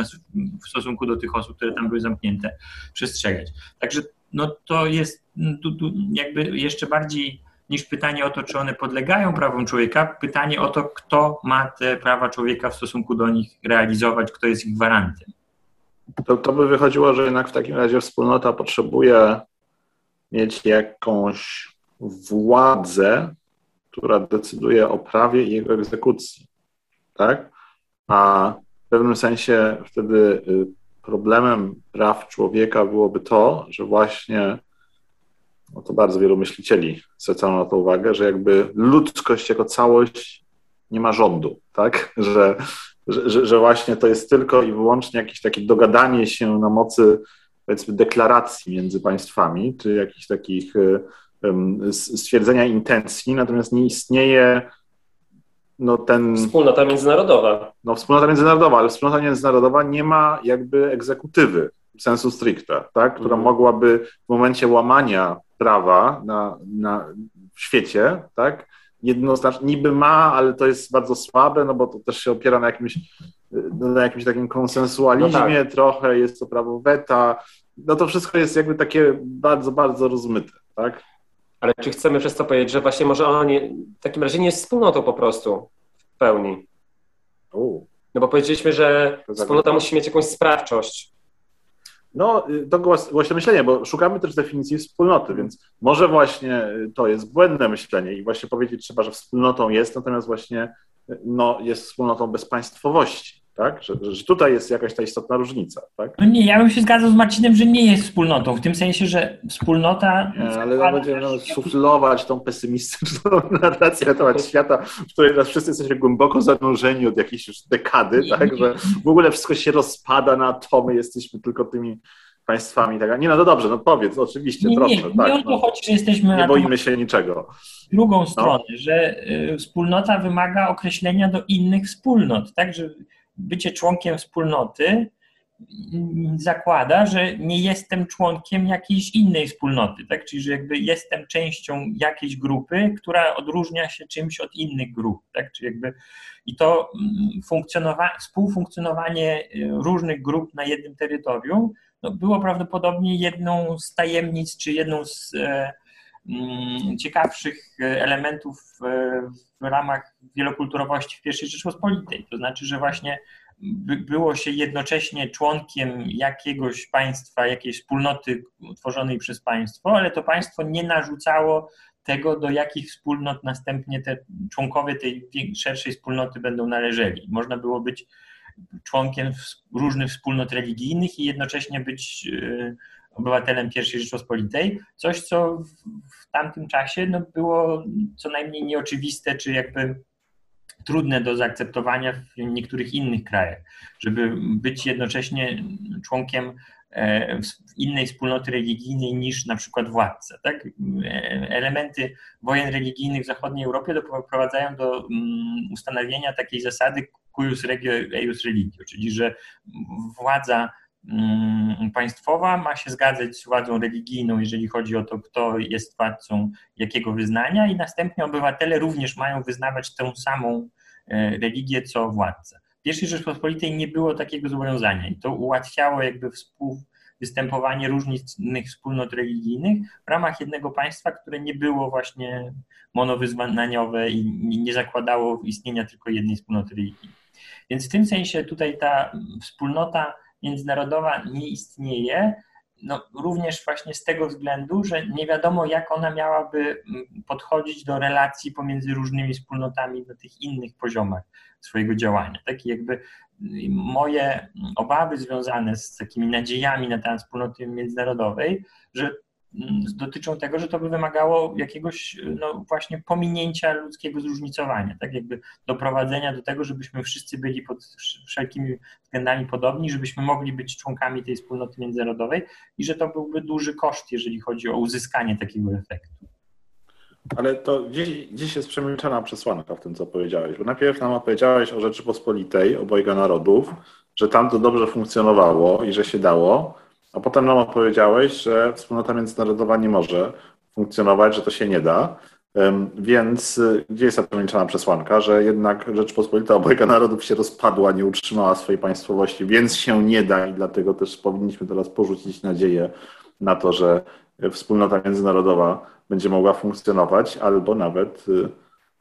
S5: w stosunku do tych osób, które tam były zamknięte, przestrzegać. Także no, to jest tu jakby jeszcze bardziej niż pytanie o to, czy one podlegają prawom człowieka, pytanie o to, kto ma te prawa człowieka w stosunku do nich realizować, kto jest ich gwarantem.
S4: To, to by wychodziło, że jednak w takim razie wspólnota potrzebuje mieć jakąś władzę która decyduje o prawie i jego egzekucji. Tak? A w pewnym sensie wtedy y, problemem praw człowieka byłoby to, że właśnie, no to bardzo wielu myślicieli zwracało na to uwagę, że jakby ludzkość jako całość nie ma rządu, tak? Że, że, że właśnie to jest tylko i wyłącznie jakieś takie dogadanie się na mocy powiedzmy deklaracji między państwami, czy jakichś takich y, stwierdzenia intencji, natomiast nie istnieje no ten...
S6: Wspólnota międzynarodowa.
S4: No wspólnota międzynarodowa, ale wspólnota międzynarodowa nie ma jakby egzekutywy sensu stricte, tak? która mhm. mogłaby w momencie łamania prawa na, na, w świecie, tak? jednoznacznie, niby ma, ale to jest bardzo słabe, no bo to też się opiera na jakimś, na jakimś takim konsensualizmie no tak. trochę, jest to prawo weta, no to wszystko jest jakby takie bardzo, bardzo rozmyte, tak?
S6: Ale czy chcemy przez to powiedzieć, że właśnie może ona nie, w takim razie nie jest wspólnotą po prostu w pełni?
S4: U.
S6: No bo powiedzieliśmy, że
S4: To
S6: wspólnota musi mieć jakąś sprawczość.
S4: No, y, to głośne myślenie, bo szukamy też definicji wspólnoty, więc może właśnie y, to jest błędne myślenie i właśnie powiedzieć trzeba, że wspólnotą jest, natomiast właśnie y, no, jest wspólnotą bezpaństwowości, tak? Że, że tutaj jest jakaś ta istotna różnica, tak?
S5: No nie, ja bym się zgadzał z Marcinem, że nie jest wspólnotą, w tym sensie, że wspólnota...
S4: Nie, ale
S5: zakłada
S4: będziemy no, suflować tą pesymistyczną narrację na temat świata, w której teraz wszyscy jesteśmy głęboko zanurzeni od jakiejś już dekady,
S5: Nie,
S4: tak? Że w ogóle wszystko się rozpada na atomy, jesteśmy tylko tymi państwami. Tak? Nie, no, no dobrze, no powiedz, oczywiście,
S5: Nie,
S4: proszę.
S5: nie, nie
S4: tak,
S5: o to
S4: no.
S5: chodzi, że jesteśmy
S4: Nie boimy się niczego.
S5: drugą stronę, że y, wspólnota wymaga określenia do innych wspólnot, tak, że bycie członkiem wspólnoty mm, zakłada, że nie jestem członkiem jakiejś innej wspólnoty, tak, czyli że jakby jestem częścią jakiejś grupy, która odróżnia się czymś od innych grup, tak, czyli jakby i to mm, funkcjonowa- współfunkcjonowanie y, różnych grup na jednym terytorium no, było prawdopodobnie jedną z tajemnic, czy jedną z e, ciekawszych e, elementów e, w ramach wielokulturowości w I Rzeczpospolitej. To znaczy, że właśnie by, było się jednocześnie członkiem jakiegoś państwa, jakiejś wspólnoty utworzonej przez państwo, ale to państwo nie narzucało tego, do jakich wspólnot następnie te członkowie tej szerszej wspólnoty będą należeli. Można było być członkiem różnych wspólnot religijnych i jednocześnie być e, obywatelem I Rzeczpospolitej, coś co w, tamtym czasie no, było co najmniej nieoczywiste, czy jakby trudne do zaakceptowania w niektórych innych krajach, żeby być jednocześnie członkiem e, innej wspólnoty religijnej niż na przykład władca. Tak? E, Elementy wojen religijnych w zachodniej Europie doprowadzają do mm, ustanowienia takiej zasady cuius regio eius religio, czyli że władza państwowa ma się zgadzać z władzą religijną, jeżeli chodzi o to, kto jest władcą jakiego wyznania, i następnie obywatele również mają wyznawać tę samą e, religię co władca. W I Rzeczpospolitej nie było takiego zobowiązania i to ułatwiało jakby współwystępowanie różnych wspólnot religijnych w ramach jednego państwa, które nie było właśnie monowyznaniowe i nie zakładało istnienia tylko jednej wspólnoty religijnej. Więc w tym sensie tutaj ta wspólnota międzynarodowa nie istnieje, no, również właśnie z tego względu, że nie wiadomo, jak ona miałaby mm, podchodzić do relacji pomiędzy różnymi wspólnotami na tych innych poziomach swojego działania. Takie jakby mm, moje obawy związane z takimi nadziejami na temat wspólnoty międzynarodowej, że dotyczą tego, że to by wymagało jakiegoś no, właśnie pominięcia ludzkiego zróżnicowania, tak jakby doprowadzenia do tego, żebyśmy wszyscy byli pod wszelkimi względami podobni, żebyśmy mogli być członkami tej wspólnoty międzynarodowej i że to byłby duży koszt, jeżeli chodzi o uzyskanie takiego efektu.
S4: Ale to gdzieś, gdzieś jest przemilczana przesłanka w tym, co powiedziałeś. Bo najpierw nam opowiedziałeś o Rzeczypospolitej, obojga narodów, że tam to dobrze funkcjonowało i że się dało, a potem nam opowiedziałeś, że wspólnota międzynarodowa nie może funkcjonować, że to się nie da. Więc y, gdzie jest ta przemilczana przesłanka, że jednak Rzeczpospolita obojga narodów się rozpadła, nie utrzymała swojej państwowości, więc się nie da i dlatego też powinniśmy teraz porzucić nadzieję na to, że wspólnota międzynarodowa będzie mogła funkcjonować, albo nawet y,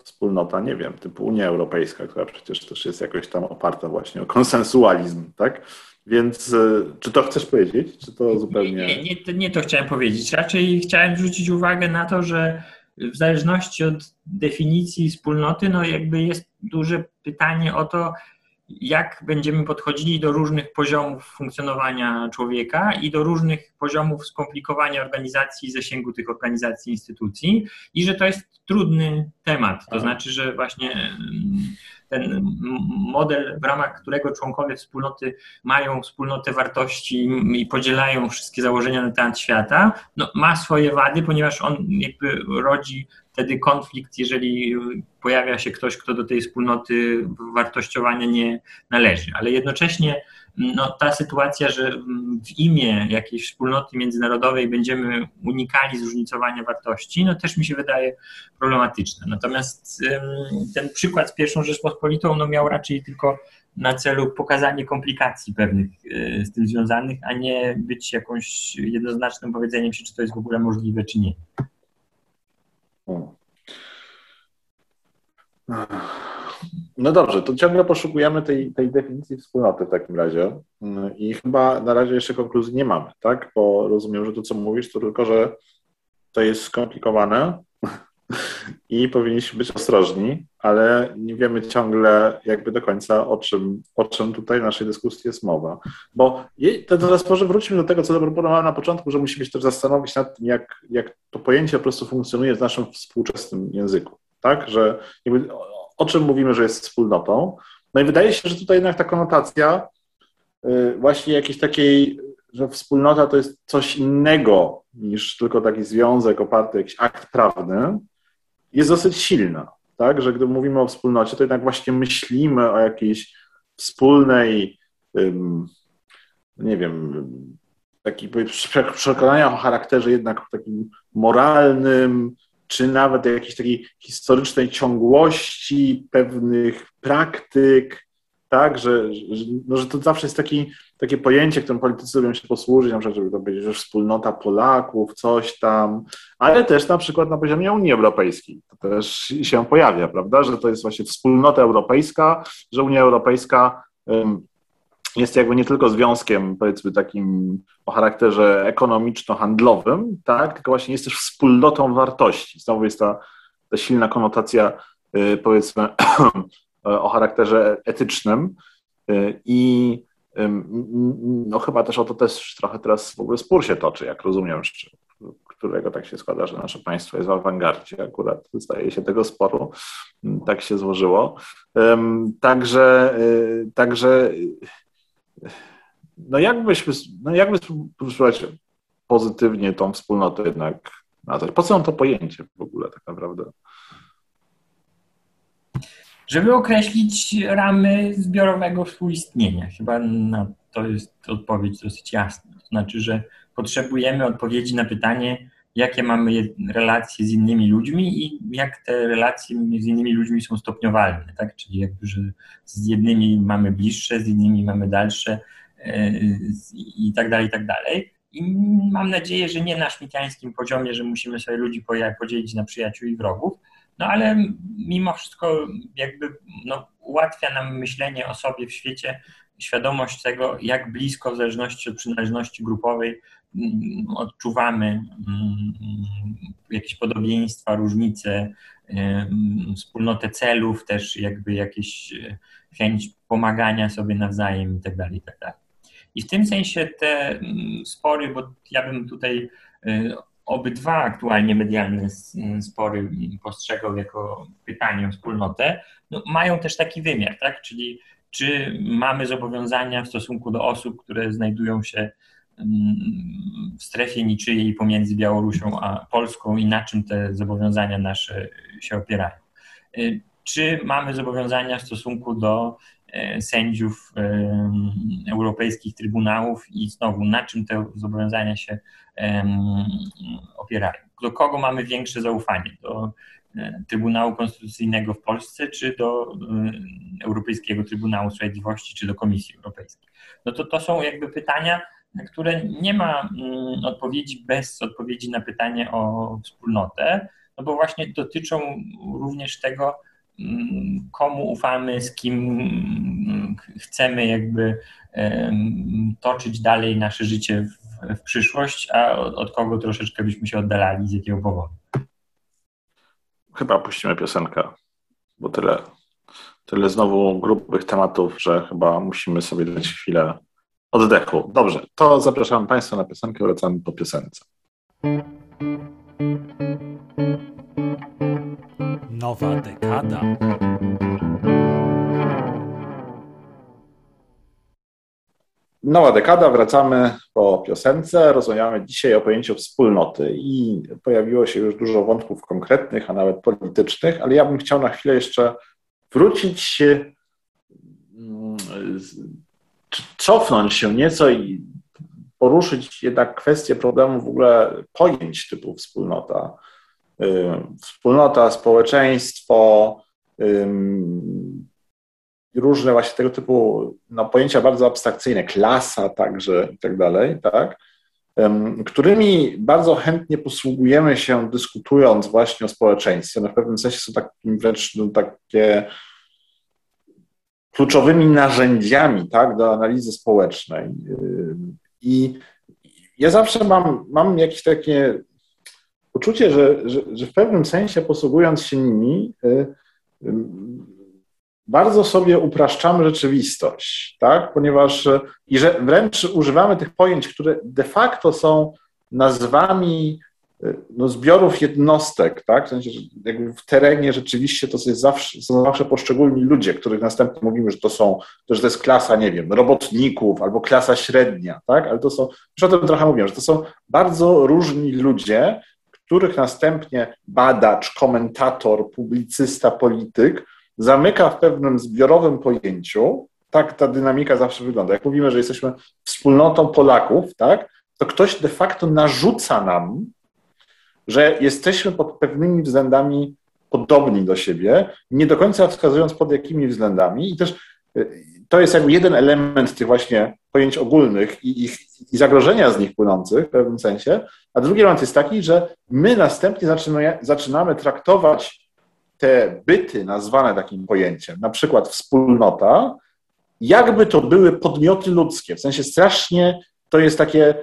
S4: wspólnota, nie wiem, typu Unia Europejska, która przecież też jest jakoś tam oparta właśnie o konsensualizm, tak? Więc y, czy to chcesz powiedzieć, czy to zupełnie...
S5: Nie, nie, to, nie to chciałem powiedzieć. Raczej chciałem zwrócić uwagę na to, że w zależności od definicji wspólnoty, no jakby jest duże pytanie o to, jak będziemy podchodzili do różnych poziomów funkcjonowania człowieka i do różnych poziomów skomplikowania organizacji zasięgu tych organizacji instytucji, i że to jest trudny temat. To znaczy, że właśnie mm, ten model, w ramach którego członkowie wspólnoty mają wspólnotę wartości i podzielają wszystkie założenia na temat świata, no, ma swoje wady, ponieważ on jakby rodzi wtedy konflikt, jeżeli pojawia się ktoś, kto do tej wspólnoty wartościowania nie należy. Ale jednocześnie no, ta sytuacja, że w imię jakiejś wspólnoty międzynarodowej będziemy unikali zróżnicowania wartości, no też mi się wydaje problematyczne. Natomiast ten przykład z pierwszą Rzeczpospolitą no, miał raczej tylko na celu pokazanie komplikacji pewnych y, z tym związanych, a nie być jakąś jednoznacznym powiedzeniem się, czy to jest w ogóle możliwe, czy nie.
S4: No dobrze, to ciągle poszukujemy tej, tej definicji wspólnoty w takim razie. Mm, i chyba na razie jeszcze konkluzji nie mamy, tak? Bo rozumiem, że to, co mówisz, to tylko, że to jest skomplikowane i powinniśmy być ostrożni, ale nie wiemy ciągle jakby do końca, o czym, o czym tutaj w naszej dyskusji jest mowa. Bo to teraz może wróćmy do tego, co zaproponowałem na początku, że musimy się też zastanowić nad tym, jak, jak to pojęcie po prostu funkcjonuje w naszym współczesnym języku, tak? Że jakby, o, o czym mówimy, że jest wspólnotą. No i wydaje się, że tutaj jednak ta konotacja y, właśnie jakiejś takiej, że wspólnota to jest coś innego niż tylko taki związek oparty o jakiś akt prawny, jest dosyć silna, tak? Że gdy mówimy o wspólnocie, to jednak właśnie myślimy o jakiejś wspólnej, nie wiem, prze- przekonania o charakterze jednak takim moralnym, czy nawet jakiejś takiej historycznej ciągłości pewnych praktyk, tak, że, że, no, że to zawsze jest taki, takie pojęcie, którym politycy lubią się posłużyć, na przykład, żeby to powiedzieć, że wspólnota Polaków, coś tam, ale też na przykład na poziomie Unii Europejskiej. To też się pojawia, prawda, że to jest właśnie wspólnota europejska, że Unia Europejska jest jakby nie tylko związkiem, powiedzmy, takim o charakterze ekonomiczno-handlowym, tak, tylko właśnie jest też wspólnotą wartości. Znowu jest ta, ta silna konotacja, y, powiedzmy, o charakterze etycznym y, i no chyba też o to też trochę teraz w ogóle spór się toczy, jak rozumiem, którego tak się składa, że nasze państwo jest w awangardzie akurat, zdaje się, tego sporu. Tak się złożyło. Także, y, także no jakbyśmy, no jakby spróbować pozytywnie tą wspólnotę jednak nazwać. Po co nam to pojęcie w ogóle tak naprawdę?
S5: Żeby określić ramy zbiorowego współistnienia. Chyba na to jest odpowiedź dosyć jasna. To znaczy, że potrzebujemy odpowiedzi na pytanie, jakie mamy je- relacje z innymi ludźmi i jak te relacje z innymi ludźmi są stopniowalne, tak? Czyli jakby, że z jednymi mamy bliższe, z innymi mamy dalsze e, i tak dalej, i tak dalej. I mam nadzieję, że nie na szmitańskim poziomie, że musimy sobie ludzi podzielić na przyjaciół i wrogów, no ale mimo wszystko jakby no, ułatwia nam myślenie o sobie w świecie, świadomość tego, jak blisko w zależności od przynależności grupowej mm, odczuwamy mm, jakieś podobieństwa, różnice, mm, wspólnotę celów, też jakby jakieś e, chęć pomagania sobie nawzajem i tak dalej, i tak. I w tym sensie te spory, bo ja bym tutaj y, obydwa aktualnie medialne spory postrzegał jako pytanie o wspólnotę, no, mają też taki wymiar, tak? Czyli czy mamy zobowiązania w stosunku do osób, które znajdują się mm, w strefie niczyjej pomiędzy Białorusią a Polską i na czym te zobowiązania nasze się opierają. Y, Czy mamy zobowiązania w stosunku do sędziów em, europejskich trybunałów i znowu na czym te zobowiązania się em, opierają. Do kogo mamy większe zaufanie? Do e, Trybunału Konstytucyjnego w Polsce, czy do e, Europejskiego Trybunału Sprawiedliwości, czy do Komisji Europejskiej? No to to są jakby pytania, na które nie ma mm, odpowiedzi bez odpowiedzi na pytanie o wspólnotę, no bo właśnie dotyczą również tego, komu ufamy, z kim mm, chcemy jakby toczyć dalej nasze życie w, przyszłość, a od, od kogo troszeczkę byśmy się oddalali, z jakiego powodu.
S4: Chyba puścimy piosenkę, bo tyle, tyle znowu grubych tematów, że chyba musimy sobie dać chwilę oddechu. Dobrze, to zapraszam Państwa na piosenkę, wracamy po piosence.
S1: Nowa dekada.
S4: Nowa dekada, wracamy po piosence. Rozmawiamy dzisiaj o pojęciu wspólnoty i pojawiło się już dużo wątków konkretnych, a nawet politycznych, ale ja bym chciał na chwilę jeszcze wrócić, mm, cofnąć się nieco i poruszyć jednak kwestię problemu w ogóle pojęć typu wspólnota. Y, Wspólnota, społeczeństwo, ym, różne właśnie tego typu no, pojęcia bardzo abstrakcyjne, klasa także i tak dalej, tak? Którymi bardzo chętnie posługujemy się dyskutując właśnie o społeczeństwie. No, w pewnym sensie są takim wręcz no, takie kluczowymi narzędziami tak, do analizy społecznej. Y, I ja zawsze mam, mam jakieś takie poczucie, że, że, że w pewnym sensie posługując się nimi, y, bardzo sobie upraszczamy rzeczywistość, tak? ponieważ i że wręcz używamy tych pojęć, które de facto są nazwami no, zbiorów jednostek, tak? W sensie, że jakby w terenie rzeczywiście to jest zawsze, są zawsze poszczególni ludzie, których następnie mówimy, że to są, że to jest klasa, nie wiem, robotników albo klasa średnia, tak? Ale to są, już o tym trochę mówiłem, że to są bardzo różni ludzie, których następnie badacz, komentator, publicysta, polityk zamyka w pewnym zbiorowym pojęciu. Tak ta dynamika zawsze wygląda. Jak mówimy, że jesteśmy wspólnotą Polaków, tak? To ktoś de facto narzuca nam że jesteśmy pod pewnymi względami podobni do siebie, nie do końca wskazując pod jakimi względami. I też to jest jakby jeden element tych właśnie pojęć ogólnych i, ich, i zagrożenia z nich płynących w pewnym sensie. A drugi element jest taki, że my następnie zaczynamy, zaczynamy traktować te byty nazwane takim pojęciem, na przykład wspólnota, jakby to były podmioty ludzkie. W sensie strasznie to jest takie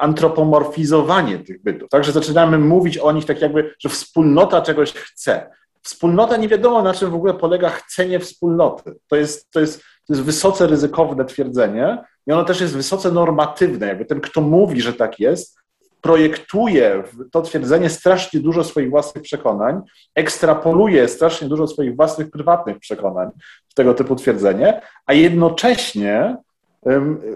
S4: antropomorfizowanie tych bytów. Także zaczynamy mówić o nich tak jakby, że wspólnota czegoś chce. Wspólnota nie wiadomo na czym w ogóle polega chcenie wspólnoty. To jest, to jest, to jest wysoce ryzykowne twierdzenie i ono też jest wysoce normatywne. Jakby ten, kto mówi, że tak jest, projektuje w to twierdzenie strasznie dużo swoich własnych przekonań, ekstrapoluje strasznie dużo swoich własnych prywatnych przekonań w tego typu twierdzenie, a jednocześnie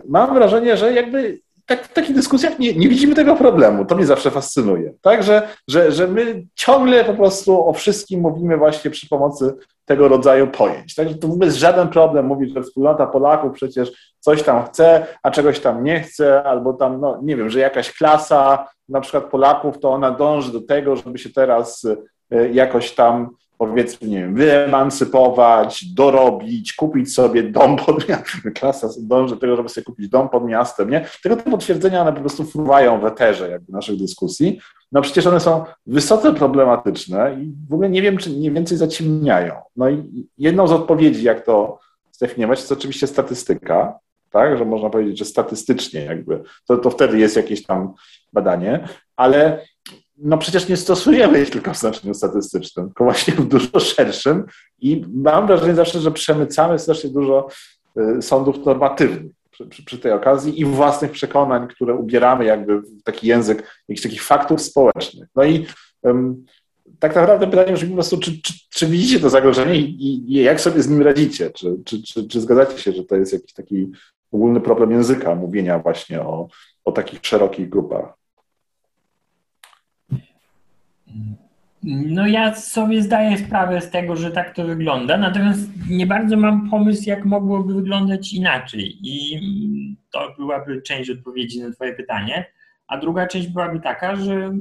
S4: mam wrażenie, że jakby tak, w takich dyskusjach nie, nie, widzimy tego problemu. To mnie zawsze fascynuje. Tak, że, że, że my ciągle po prostu o wszystkim mówimy właśnie przy pomocy tego rodzaju pojęć. Także to w ogóle jest żaden problem mówić, że wspólnota Polaków przecież coś tam chce, a czegoś tam nie chce, albo tam, no nie wiem, że jakaś klasa na przykład Polaków, to ona dąży do tego, żeby się teraz e, jakoś tam powiedzmy, nie wiem, wyemancypować, dorobić, kupić sobie dom pod miastem. Klasa dąży do tego, żeby sobie kupić dom pod miastem, nie? Tego typu twierdzenia one po prostu fruwają w eterze jakby naszych dyskusji. No przecież one są wysoce problematyczne i w ogóle nie wiem, czy nie więcej zaciemniają. No i jedną z odpowiedzi, jak to zdefiniować, jest oczywiście statystyka, tak, że można powiedzieć, że statystycznie jakby, to, to wtedy jest jakieś tam badanie, ale no przecież nie stosujemy ich tylko w znaczeniu statystycznym, tylko właśnie w dużo szerszym i mam wrażenie zawsze, że przemycamy strasznie dużo y, sądów normatywnych przy, przy, przy, tej okazji i własnych przekonań, które ubieramy jakby w taki język jakichś takich faktów społecznych. No i um, tak naprawdę pytanie brzmi po prostu, czy, czy, czy, widzicie to zagrożenie i, i, jak sobie z nim radzicie? Czy, czy, czy, zgadzacie się, że to jest jakiś taki ogólny problem języka, mówienia właśnie o, o takich szerokich grupach?
S5: No ja sobie zdaję sprawę z tego, że tak to wygląda, natomiast nie bardzo mam pomysł, jak mogłoby wyglądać inaczej. I to byłaby część odpowiedzi na Twoje pytanie. A druga część byłaby taka, że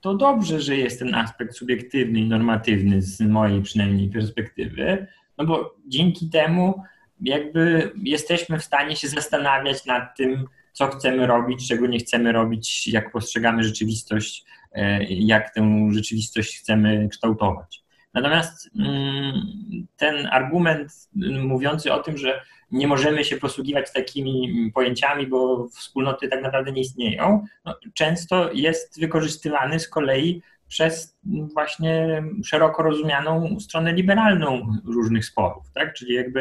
S5: to dobrze, że jest ten aspekt subiektywny i normatywny z mojej przynajmniej perspektywy, no bo dzięki temu jakby jesteśmy w stanie się zastanawiać nad tym, co chcemy robić, czego nie chcemy robić, jak postrzegamy rzeczywistość jak tę rzeczywistość chcemy kształtować. Natomiast mm, ten argument mówiący o tym, że nie możemy się posługiwać takimi pojęciami, bo wspólnoty tak naprawdę nie istnieją, no, często jest wykorzystywany z kolei przez właśnie szeroko rozumianą stronę liberalną różnych sporów, tak? Czyli jakby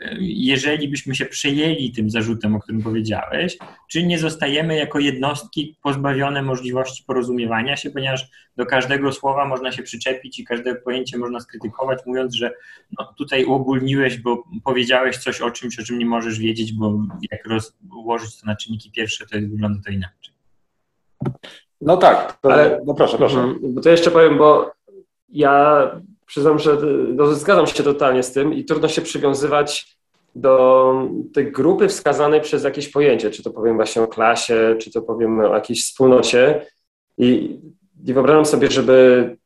S5: e, jeżeli byśmy się przejęli tym zarzutem, o którym powiedziałeś, czy nie zostajemy jako jednostki pozbawione możliwości porozumiewania się, ponieważ do każdego słowa można się przyczepić i każde pojęcie można skrytykować, mówiąc, że no, tutaj uogólniłeś, bo powiedziałeś coś o czymś, o czym nie możesz wiedzieć, bo jak rozłożyć to na czynniki pierwsze, to wygląda to inaczej.
S4: No tak, to, ale no proszę, proszę. Mhm.
S6: Bo to jeszcze powiem, bo ja przyznam, że no, zgadzam się totalnie z tym i trudno się przywiązywać do tej grupy wskazanej przez jakieś pojęcie, czy to powiem właśnie o klasie, czy to powiem o jakiejś wspólnocie i, i wyobrażam sobie, żeby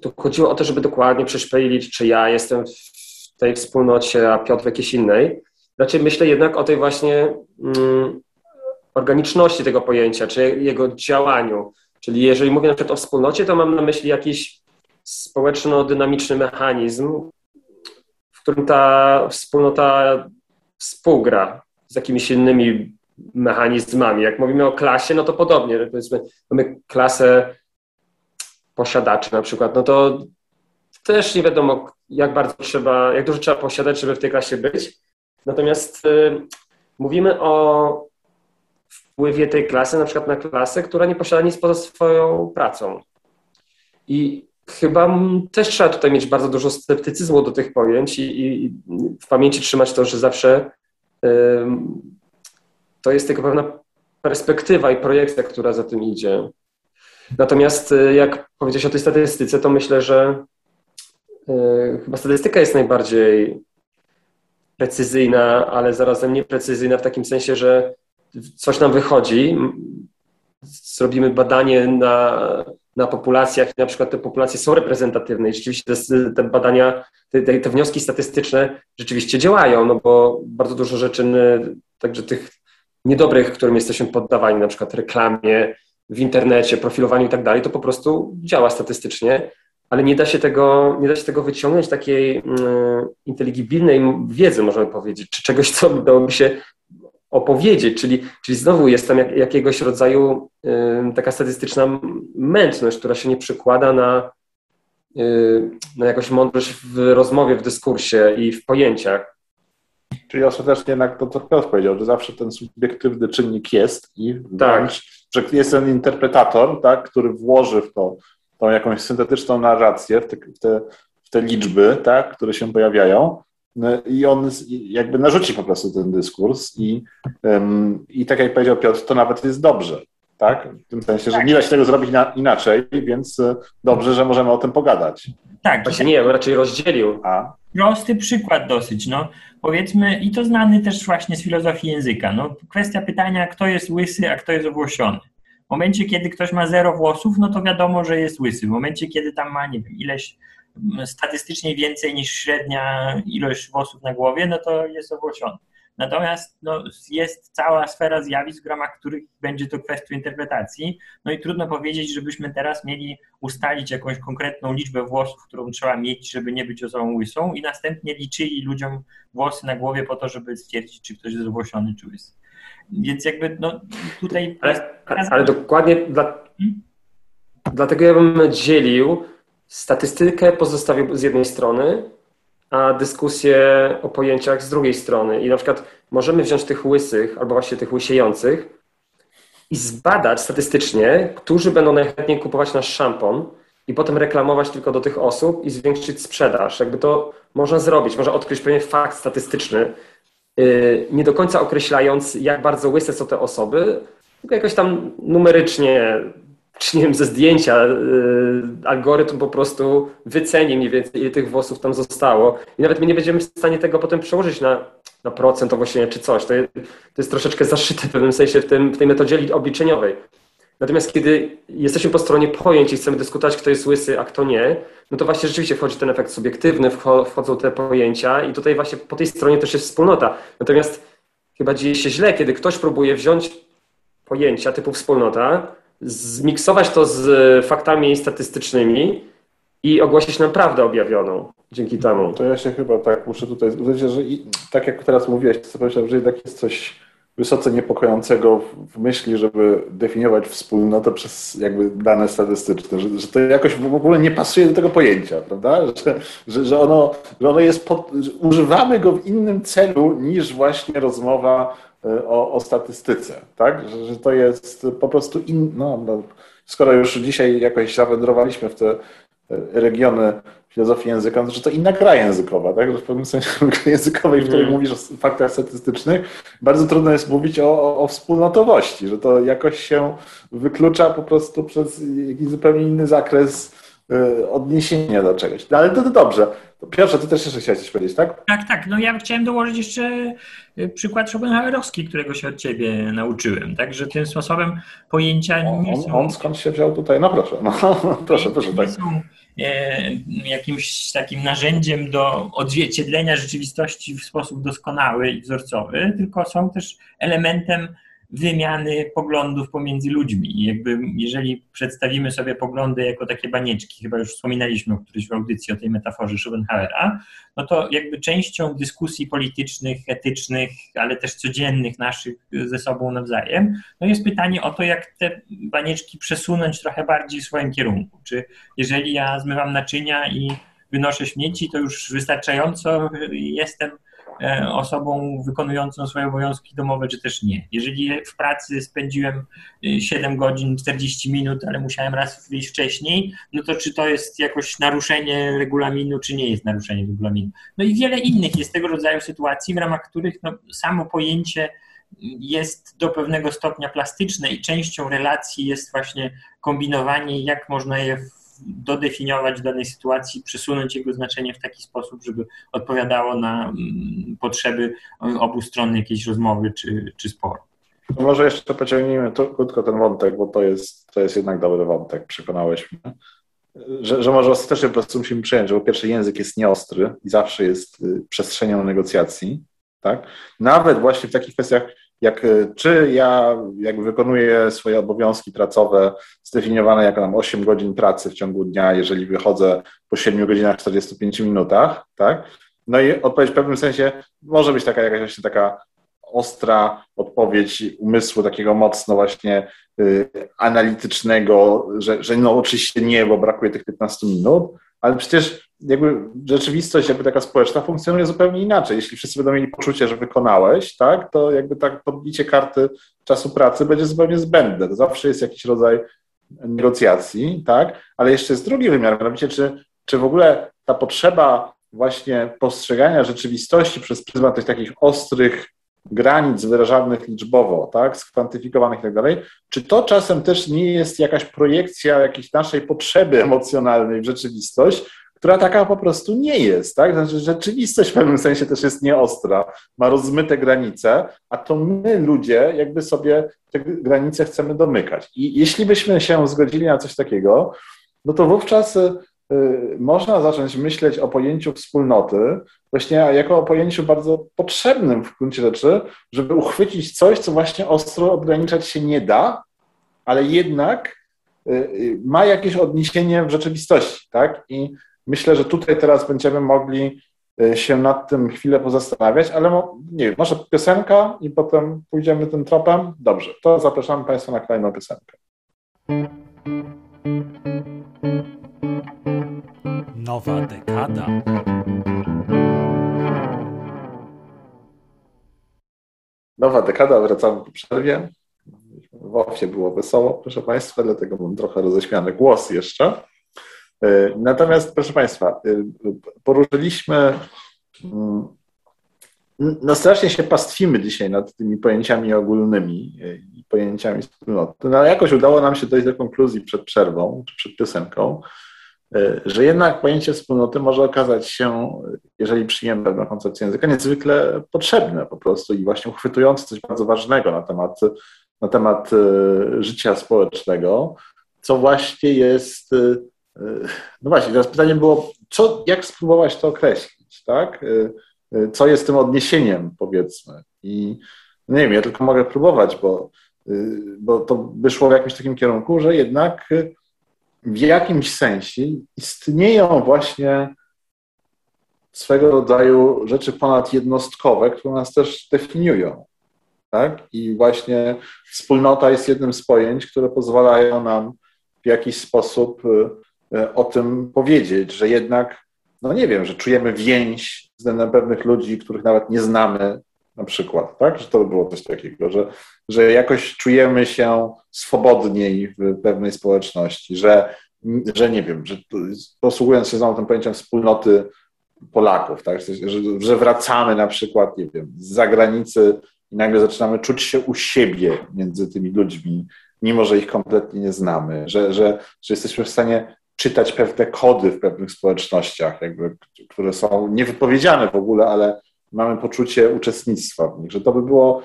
S6: tu chodziło o to, żeby dokładnie przeszpelić, czy ja jestem w tej wspólnocie, a Piotr w jakiejś innej. Raczej myślę jednak o tej właśnie mm, organiczności tego pojęcia, czy jego działaniu. Czyli jeżeli mówię na przykład o wspólnocie, to mam na myśli jakiś społeczno-dynamiczny mechanizm, w którym ta wspólnota współgra z jakimiś innymi mechanizmami. Jak mówimy o klasie, no to podobnie. Powiedzmy, mamy klasę posiadaczy na przykład, no to też nie wiadomo, jak bardzo trzeba, jak dużo trzeba posiadać, żeby w tej klasie być. Natomiast y, mówimy o wpływie tej klasy na przykład na klasę, która nie posiada nic poza swoją pracą. I chyba też trzeba tutaj mieć bardzo dużo sceptycyzmu do tych pojęć i, i w pamięci trzymać to, że zawsze to jest tylko pewna perspektywa i projekcja, która za tym idzie. Natomiast y, jak powiedziałeś o tej statystyce, to myślę, że y, chyba statystyka jest najbardziej precyzyjna, ale zarazem nieprecyzyjna w takim sensie, że coś nam wychodzi, zrobimy badanie na, na populacjach, na przykład te populacje są reprezentatywne i rzeczywiście te, te badania, te, te, wnioski statystyczne rzeczywiście działają, no bo bardzo dużo rzeczy, także tych niedobrych, którym jesteśmy poddawani, na przykład reklamie, w internecie, profilowaniu i tak dalej, to po prostu działa statystycznie, ale nie da się tego, nie da się tego wyciągnąć takiej mm, inteligibilnej wiedzy, możemy powiedzieć, czy czegoś, co dałoby się opowiedzieć, czyli, czyli znowu jest tam jak, jakiegoś rodzaju y, taka statystyczna mętność, która się nie przykłada na, y, na jakąś mądrość w rozmowie, w dyskursie i w pojęciach.
S4: Czyli ostatecznie jednak to, co Piotr powiedział, że zawsze ten subiektywny czynnik jest i tak. że jest ten interpretator, tak, który włoży w to tą jakąś syntetyczną narrację, w te, w te, w te liczby, tak, które się pojawiają, i on jakby narzuci po prostu ten dyskurs i, i tak jak powiedział Piotr, to nawet jest dobrze, tak? W tym sensie, że nie da się tego zrobić na, inaczej, więc e, dobrze, że możemy o tym pogadać.
S6: Tak. Właśnie nie, raczej rozdzielił. A?
S5: Prosty przykład dosyć, no. Powiedzmy, i to znany też właśnie z filozofii języka, no. Kwestia pytania, kto jest łysy, a kto jest owłosiony. W momencie, kiedy ktoś ma zero włosów, no to wiadomo, że jest łysy. W momencie, kiedy tam ma, nie wiem, ileś statystycznie więcej niż średnia ilość włosów na głowie, no to jest owłosiony. Natomiast no, jest cała sfera zjawisk, w ramach których będzie to kwestią interpretacji. No i trudno powiedzieć, żebyśmy teraz mieli ustalić jakąś konkretną liczbę włosów, którą trzeba mieć, żeby nie być osobą łysą i następnie liczyli ludziom włosy na głowie po to, żeby stwierdzić, czy ktoś jest owłosiony, czy łysy. Więc jakby no, tutaj...
S6: Ale, ale dokładnie dla, hmm? dlatego ja bym dzielił statystykę pozostawił z jednej strony, a dyskusję o pojęciach z drugiej strony. I na przykład możemy wziąć tych łysych, albo właśnie tych łysiejących i zbadać statystycznie, którzy będą najchętniej kupować nasz szampon i potem reklamować tylko do tych osób i zwiększyć sprzedaż. Jakby to można zrobić, można odkryć pewien fakt statystyczny, yy, nie do końca określając, jak bardzo łyse są te osoby, tylko jakoś tam numerycznie czy nie wiem, ze zdjęcia y, algorytm po prostu wyceni mniej więcej, ile tych włosów tam zostało i nawet my nie będziemy w stanie tego potem przełożyć na, na procent owłosienia czy coś. To to jest troszeczkę zaszyte w pewnym sensie w, tym, w tej metodzie obliczeniowej. Natomiast kiedy jesteśmy po stronie pojęć i chcemy dyskutować, kto jest łysy, a kto nie, no to właśnie rzeczywiście wchodzi ten efekt subiektywny, wchodzą te pojęcia i tutaj właśnie po tej stronie też jest wspólnota. Natomiast chyba dzieje się źle, kiedy ktoś próbuje wziąć pojęcia typu wspólnota, zmiksować to z faktami statystycznymi i ogłosić nam prawdę objawioną dzięki temu.
S4: To ja się chyba tak muszę tutaj zgodzić, że i, tak jak teraz mówiłeś, to pomyślałem, że jednak jest coś wysoce niepokojącego w myśli, żeby definiować wspólnotę przez jakby dane statystyczne, że, że to jakoś w ogóle nie pasuje do tego pojęcia, prawda? Że, że, że ono, że ono jest, pod, używamy go w innym celu niż właśnie rozmowa o, o statystyce, tak? Że, że, to jest po prostu in, no, no, skoro już dzisiaj jakoś zawędrowaliśmy w te y, regiony filozofii języka, no, że to inna gra językowa, tak? Że w pewnym sensie językowej, w której mm. mówisz o faktach statystycznych, bardzo trudno jest mówić o, o, wspólnotowości, że to jakoś się wyklucza po prostu przez jakiś zupełnie inny zakres y, odniesienia do czegoś. No, ale to, to dobrze. Piotrze, ty też jeszcze chciałeś coś powiedzieć, tak?
S5: Tak, tak. No ja chciałem dołożyć jeszcze y, przykład Schopenhauerowski, którego się od ciebie nauczyłem. Także tym sposobem pojęcia nie
S4: on,
S5: są...
S4: On skąd się wziął tutaj? No proszę, no, proszę, proszę. Tak.
S5: Nie są e, jakimś takim narzędziem do odzwierciedlenia rzeczywistości w sposób doskonały i wzorcowy, tylko są też elementem wymiany poglądów pomiędzy ludźmi. Jakby jeżeli przedstawimy sobie poglądy jako takie banieczki, chyba już wspominaliśmy o którejś w audycji o tej metaforze Schopenhauera, no to jakby częścią dyskusji politycznych, etycznych, ale też codziennych naszych ze sobą nawzajem, no jest pytanie o to, jak te banieczki przesunąć trochę bardziej w swoim kierunku. Czy jeżeli ja zmywam naczynia i wynoszę śmieci, to już wystarczająco jestem osobą wykonującą swoje obowiązki domowe, czy też nie. Jeżeli w pracy spędziłem 7 y, godzin 40 minut, ale musiałem raz wyjść wcześniej, no to czy to jest jakoś naruszenie regulaminu, czy nie jest naruszenie regulaminu. No i wiele innych jest tego rodzaju sytuacji, w ramach których no, samo pojęcie jest do pewnego stopnia plastyczne i częścią relacji jest właśnie kombinowanie, jak można je dodefiniować danej sytuacji, przesunąć jego znaczenie w taki sposób, żeby odpowiadało na mm, potrzeby obu stron jakiejś rozmowy czy, czy sporu.
S4: Może jeszcze pociągnijmy to, krótko ten wątek, bo to jest, to jest jednak dobry wątek, przekonałeś mnie. Że, że może ostatecznie po prostu musimy przyjąć, że po pierwsze język jest nieostry i zawsze jest y, przestrzenią negocjacji, tak? Nawet właśnie w takich kwestiach jak, e, czy ja jak wykonuję swoje obowiązki pracowe zdefiniowane jako nam 8 godzin pracy w ciągu dnia, jeżeli wychodzę po 7 godzinach 45 minutach, tak? No i odpowiedź w pewnym sensie może być taka jakaś właśnie taka ostra odpowiedź umysłu takiego mocno właśnie y, analitycznego, że, że no oczywiście nie, bo brakuje tych 15 minut, ale przecież jakby rzeczywistość jakby taka społeczna funkcjonuje zupełnie inaczej. Jeśli wszyscy będą mieli poczucie, że wykonałeś, tak, to jakby tak podbicie karty czasu pracy będzie zupełnie zbędne. To zawsze jest jakiś rodzaj negocjacji, tak, ale jeszcze jest drugi wymiar, mianowicie czy, czy w ogóle ta potrzeba właśnie postrzegania rzeczywistości przez pryzmat tych takich ostrych granic wyrażanych liczbowo, tak, skwantyfikowanych i tak dalej, czy to czasem też nie jest jakaś projekcja jakiejś naszej potrzeby emocjonalnej w rzeczywistość, która taka po prostu nie jest, tak? Znaczy rzeczywistość w pewnym sensie też jest nieostra, ma rozmyte granice, a to my ludzie jakby sobie te granice chcemy domykać. I jeśli byśmy się zgodzili na coś takiego, no to wówczas można zacząć myśleć o pojęciu wspólnoty właśnie jako o pojęciu bardzo potrzebnym w gruncie rzeczy, żeby uchwycić coś, co właśnie ostro ograniczać się nie da, ale jednak y, y, ma jakieś odniesienie w rzeczywistości, tak? I myślę, że tutaj teraz będziemy mogli y, się nad tym chwilę pozastanawiać, ale nie wiem, może piosenka i potem pójdziemy tym tropem? Dobrze, to zapraszamy Państwa na kolejną piosenkę.
S1: Nowa dekada.
S4: Nowa dekada, wracamy po przerwie. W ofie było wesoło, proszę Państwa, dlatego mam trochę roześmiany głos jeszcze. E, natomiast, proszę Państwa, e, poruszyliśmy, mm, no strasznie się pastwimy dzisiaj nad tymi pojęciami ogólnymi e, i pojęciami wspólnoty, no ale jakoś udało nam się dojść do konkluzji przed przerwą, czy przed piosenką, że jednak pojęcie wspólnoty może okazać się, jeżeli przyjmiemy pewną koncepcję języka, niezwykle potrzebne po prostu i właśnie uchwytujące coś bardzo ważnego na temat, na temat życia społecznego, co właśnie jest no właśnie, teraz pytanie było, co, jak spróbować to określić, tak? Co jest tym odniesieniem, powiedzmy. I no nie wiem, ja tylko mogę próbować, bo, bo to wyszło w jakimś takim kierunku, że jednak w jakimś sensie istnieją właśnie swego rodzaju rzeczy ponadjednostkowe, które nas też definiują. Tak? I właśnie wspólnota jest jednym z pojęć, które pozwalają nam w jakiś sposób E, o tym powiedzieć, że jednak, no nie wiem, że czujemy więź względem pewnych ludzi, których nawet nie znamy, na przykład, tak? Że to by było coś takiego, że, że jakoś czujemy się swobodniej w pewnej społeczności, że, że nie wiem, że posługując się znowu tym pojęciem wspólnoty Polaków, tak? Że, że wracamy na przykład, nie wiem, z zagranicy i nagle zaczynamy czuć się u siebie między tymi ludźmi, mimo że ich kompletnie nie znamy, że, że, że jesteśmy w stanie czytać pewne kody w pewnych społecznościach, jakby, które są niewypowiedziane w ogóle, ale mamy poczucie uczestnictwa w nich, że to by było,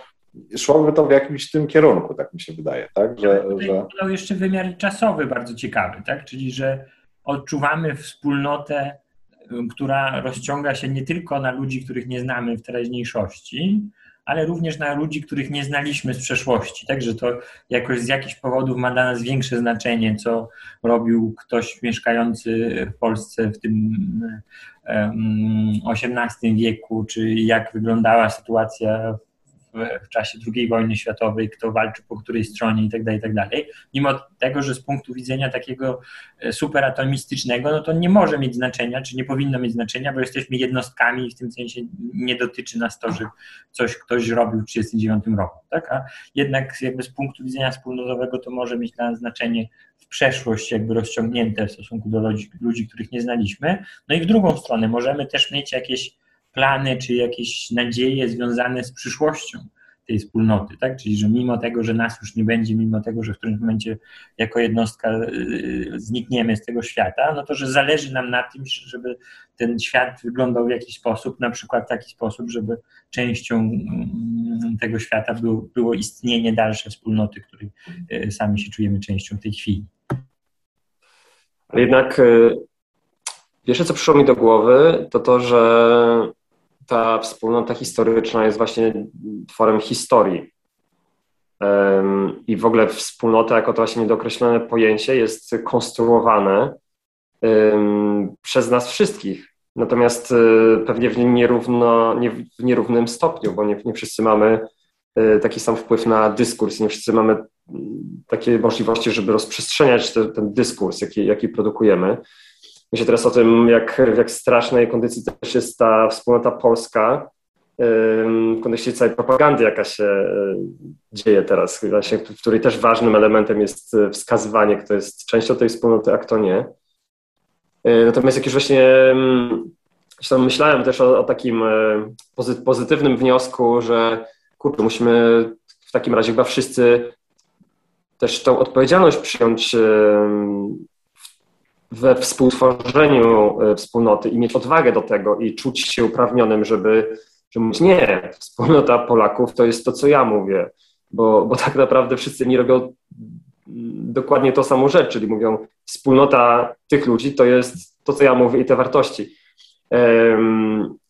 S4: szłoby to w jakimś tym kierunku, tak mi się wydaje, tak?
S5: Że, że... Dodał jeszcze wymiar czasowy bardzo ciekawy, tak? Czyli, że odczuwamy wspólnotę, która rozciąga się nie tylko na ludzi, których nie znamy w teraźniejszości, ale również na ludzi, których nie znaliśmy z przeszłości. Także to jakoś z jakichś powodów ma dla nas większe znaczenie, co robił ktoś mieszkający w Polsce w tym XVIII wieku, czy jak wyglądała sytuacja w, czasie II wojny światowej, kto walczy po której stronie itd., tak itd. Tak Mimo tego, że z punktu widzenia takiego e, superatomistycznego, no to nie może mieć znaczenia, czy nie powinno mieć znaczenia, bo jesteśmy jednostkami i w tym sensie nie dotyczy nas to, że coś ktoś robił w 1939 roku. Tak? A jednak jakby z punktu widzenia wspólnotowego to może mieć dla nas znaczenie w przeszłość jakby rozciągnięte w stosunku do ludzi, ludzi, których nie znaliśmy. No i w drugą stronę możemy też mieć jakieś plany czy jakieś nadzieje związane z przyszłością tej wspólnoty, tak? Czyli, że mimo tego, że nas już nie będzie, mimo tego, że w którymś momencie jako jednostka y, znikniemy z tego świata, no to, że zależy nam na tym, żeby ten świat wyglądał w jakiś sposób, na przykład w taki sposób, żeby częścią mm, tego świata było, było istnienie dalsze wspólnoty, której y, sami się czujemy częścią w tej chwili.
S6: Ale jednak y, pierwsze, co przyszło mi do głowy, to to, że ta wspólnota historyczna jest właśnie tworem historii. I w ogóle wspólnota, jako to właśnie niedookreślone pojęcie, jest konstruowane przez nas wszystkich. Natomiast y, pewnie w, nierówno, nie, w nierównym stopniu, bo nie, nie wszyscy mamy y, taki sam wpływ na dyskurs, nie wszyscy mamy takie możliwości, żeby rozprzestrzeniać ten, ten dyskurs, jaki, jaki produkujemy. Myślę teraz o tym, jak, w jak strasznej kondycji też jest ta wspólnota polska, w kontekście całej propagandy, jaka się e, dzieje teraz, właśnie, w której też ważnym elementem jest e, wskazywanie, kto jest częścią tej wspólnoty, a kto nie. E, natomiast jak już właśnie myślałem też o, o takim pozytywnym wniosku, że kurczę, musimy w takim razie chyba wszyscy też tą odpowiedzialność przyjąć we współtworzeniu e, wspólnoty i mieć odwagę do tego i czuć się uprawnionym, żeby, żeby mówić, nie, wspólnota Polaków to jest to, co ja mówię, bo, bo tak naprawdę wszyscy mi robią dokładnie to samo rzecz, czyli mówią, wspólnota tych ludzi to jest to, co ja mówię i te wartości.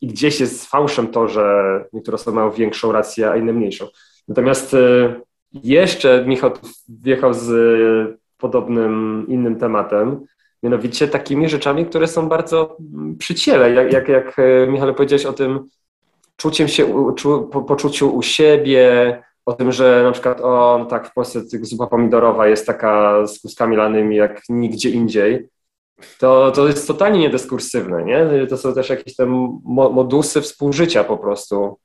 S6: I gdzieś jest fałszem to, że niektóre osoby mają większą rację, a inne mniejszą. Natomiast e, jeszcze Michał wjechał z podobnym innym tematem, Mianowicie takimi rzeczami, które są bardzo mm, przy ciele, jak, jak, jak e, Michał powiedziałeś o tym czuciem się, czu, po, poczuciu u siebie, o tym, że na przykład o, tak w Polsce zupa pomidorowa jest taka z kuskami lanymi jak nigdzie indziej, to, to jest totalnie niedyskursywne, nie? To są też jakieś tam modusy współżycia po prostu,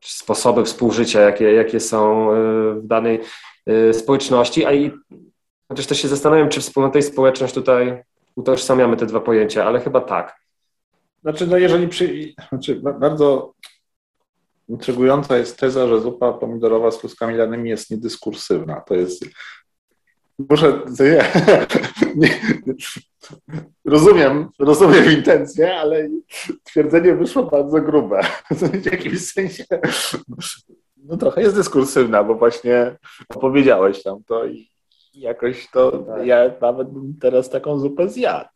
S6: sposoby współżycia, jakie, jakie są e, w danej e, społeczności, a i chociaż też się zastanawiam, czy wspólnota i społeczność tutaj utożsamiamy te dwa pojęcia, ale chyba tak.
S4: Znaczy, no jeżeli przy, znaczy bardzo intrygująca jest teza, że zupa pomidorowa z kluskami lanymi jest niedyskursywna. To jest. Muszę. Nie, nie, rozumiem, rozumiem intencję, ale twierdzenie wyszło bardzo grube. W jakimś sensie. No trochę jest dyskursywna, bo właśnie opowiedziałeś tam to i jakoś to tak. ja nawet bym teraz taką zupę zjadł.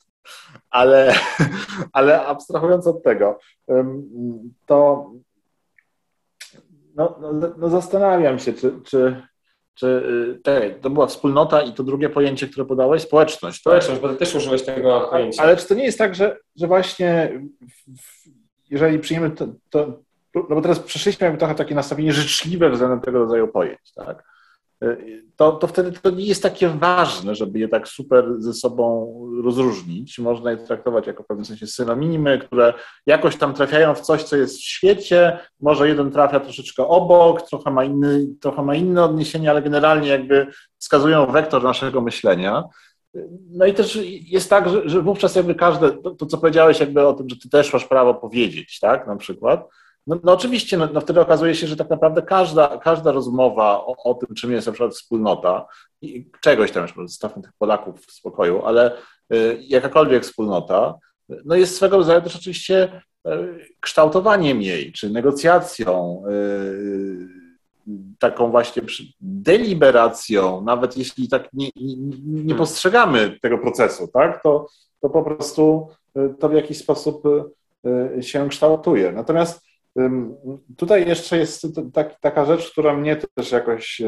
S4: Ale, ale abstrahując od tego, to no, no, no zastanawiam się, czy, czy, czy y, to była wspólnota i to drugie pojęcie, które podałeś, społeczność.
S6: Tak? Społeczność, tak? bo ty też użyłeś tego pojęcia.
S4: Ale czy to nie jest tak, że, że właśnie jeżeli przyjmiemy to, to no bo teraz przeszliśmy trochę takie nastawienie życzliwe względem tego rodzaju pojęć, tak? To, to wtedy to nie jest takie ważne, żeby je tak super ze sobą rozróżnić. Można je traktować jako w pewnym sensie synonimy, które jakoś tam trafiają w coś, co jest w świecie. Może jeden trafia troszeczkę obok, trochę ma, inny, trochę ma inne odniesienie, ale generalnie jakby wskazują wektor naszego myślenia. No i też jest tak, że, że wówczas jakby każde, to, to, co powiedziałeś jakby o tym, że ty też masz prawo powiedzieć, tak, na przykład, no, no oczywiście, no, no, wtedy okazuje się, że tak naprawdę każda, każda rozmowa o, o tym, czym jest na przykład wspólnota, i czegoś tam, już zostawmy tych Polaków w spokoju, ale y, jakakolwiek wspólnota, no jest swego rodzaju też oczywiście y, kształtowaniem jej, czy negocjacją, y, taką właśnie deliberacją, nawet jeśli tak nie, nie, nie postrzegamy tego procesu, tak, to, to po prostu y, to w jakiś sposób y, się kształtuje. Natomiast tutaj jeszcze jest tak, taka rzecz, która mnie też jakoś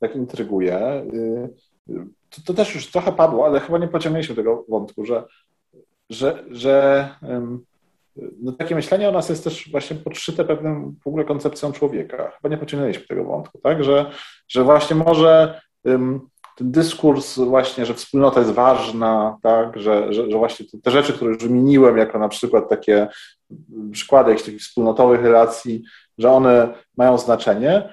S4: tak intryguje. To, to, też już trochę padło, ale chyba nie pociągnęliśmy tego wątku, że, że, że no takie myślenie o nas jest też właśnie podszyte pewną w ogóle koncepcją człowieka. Chyba nie pociągnęliśmy tego wątku, tak? Że, że właśnie może dyskurs właśnie, że wspólnota jest ważna, tak, że, że, że właśnie te, te rzeczy, które już wymieniłem, jako na przykład takie przykłady jakichś takich wspólnotowych relacji, że one mają znaczenie,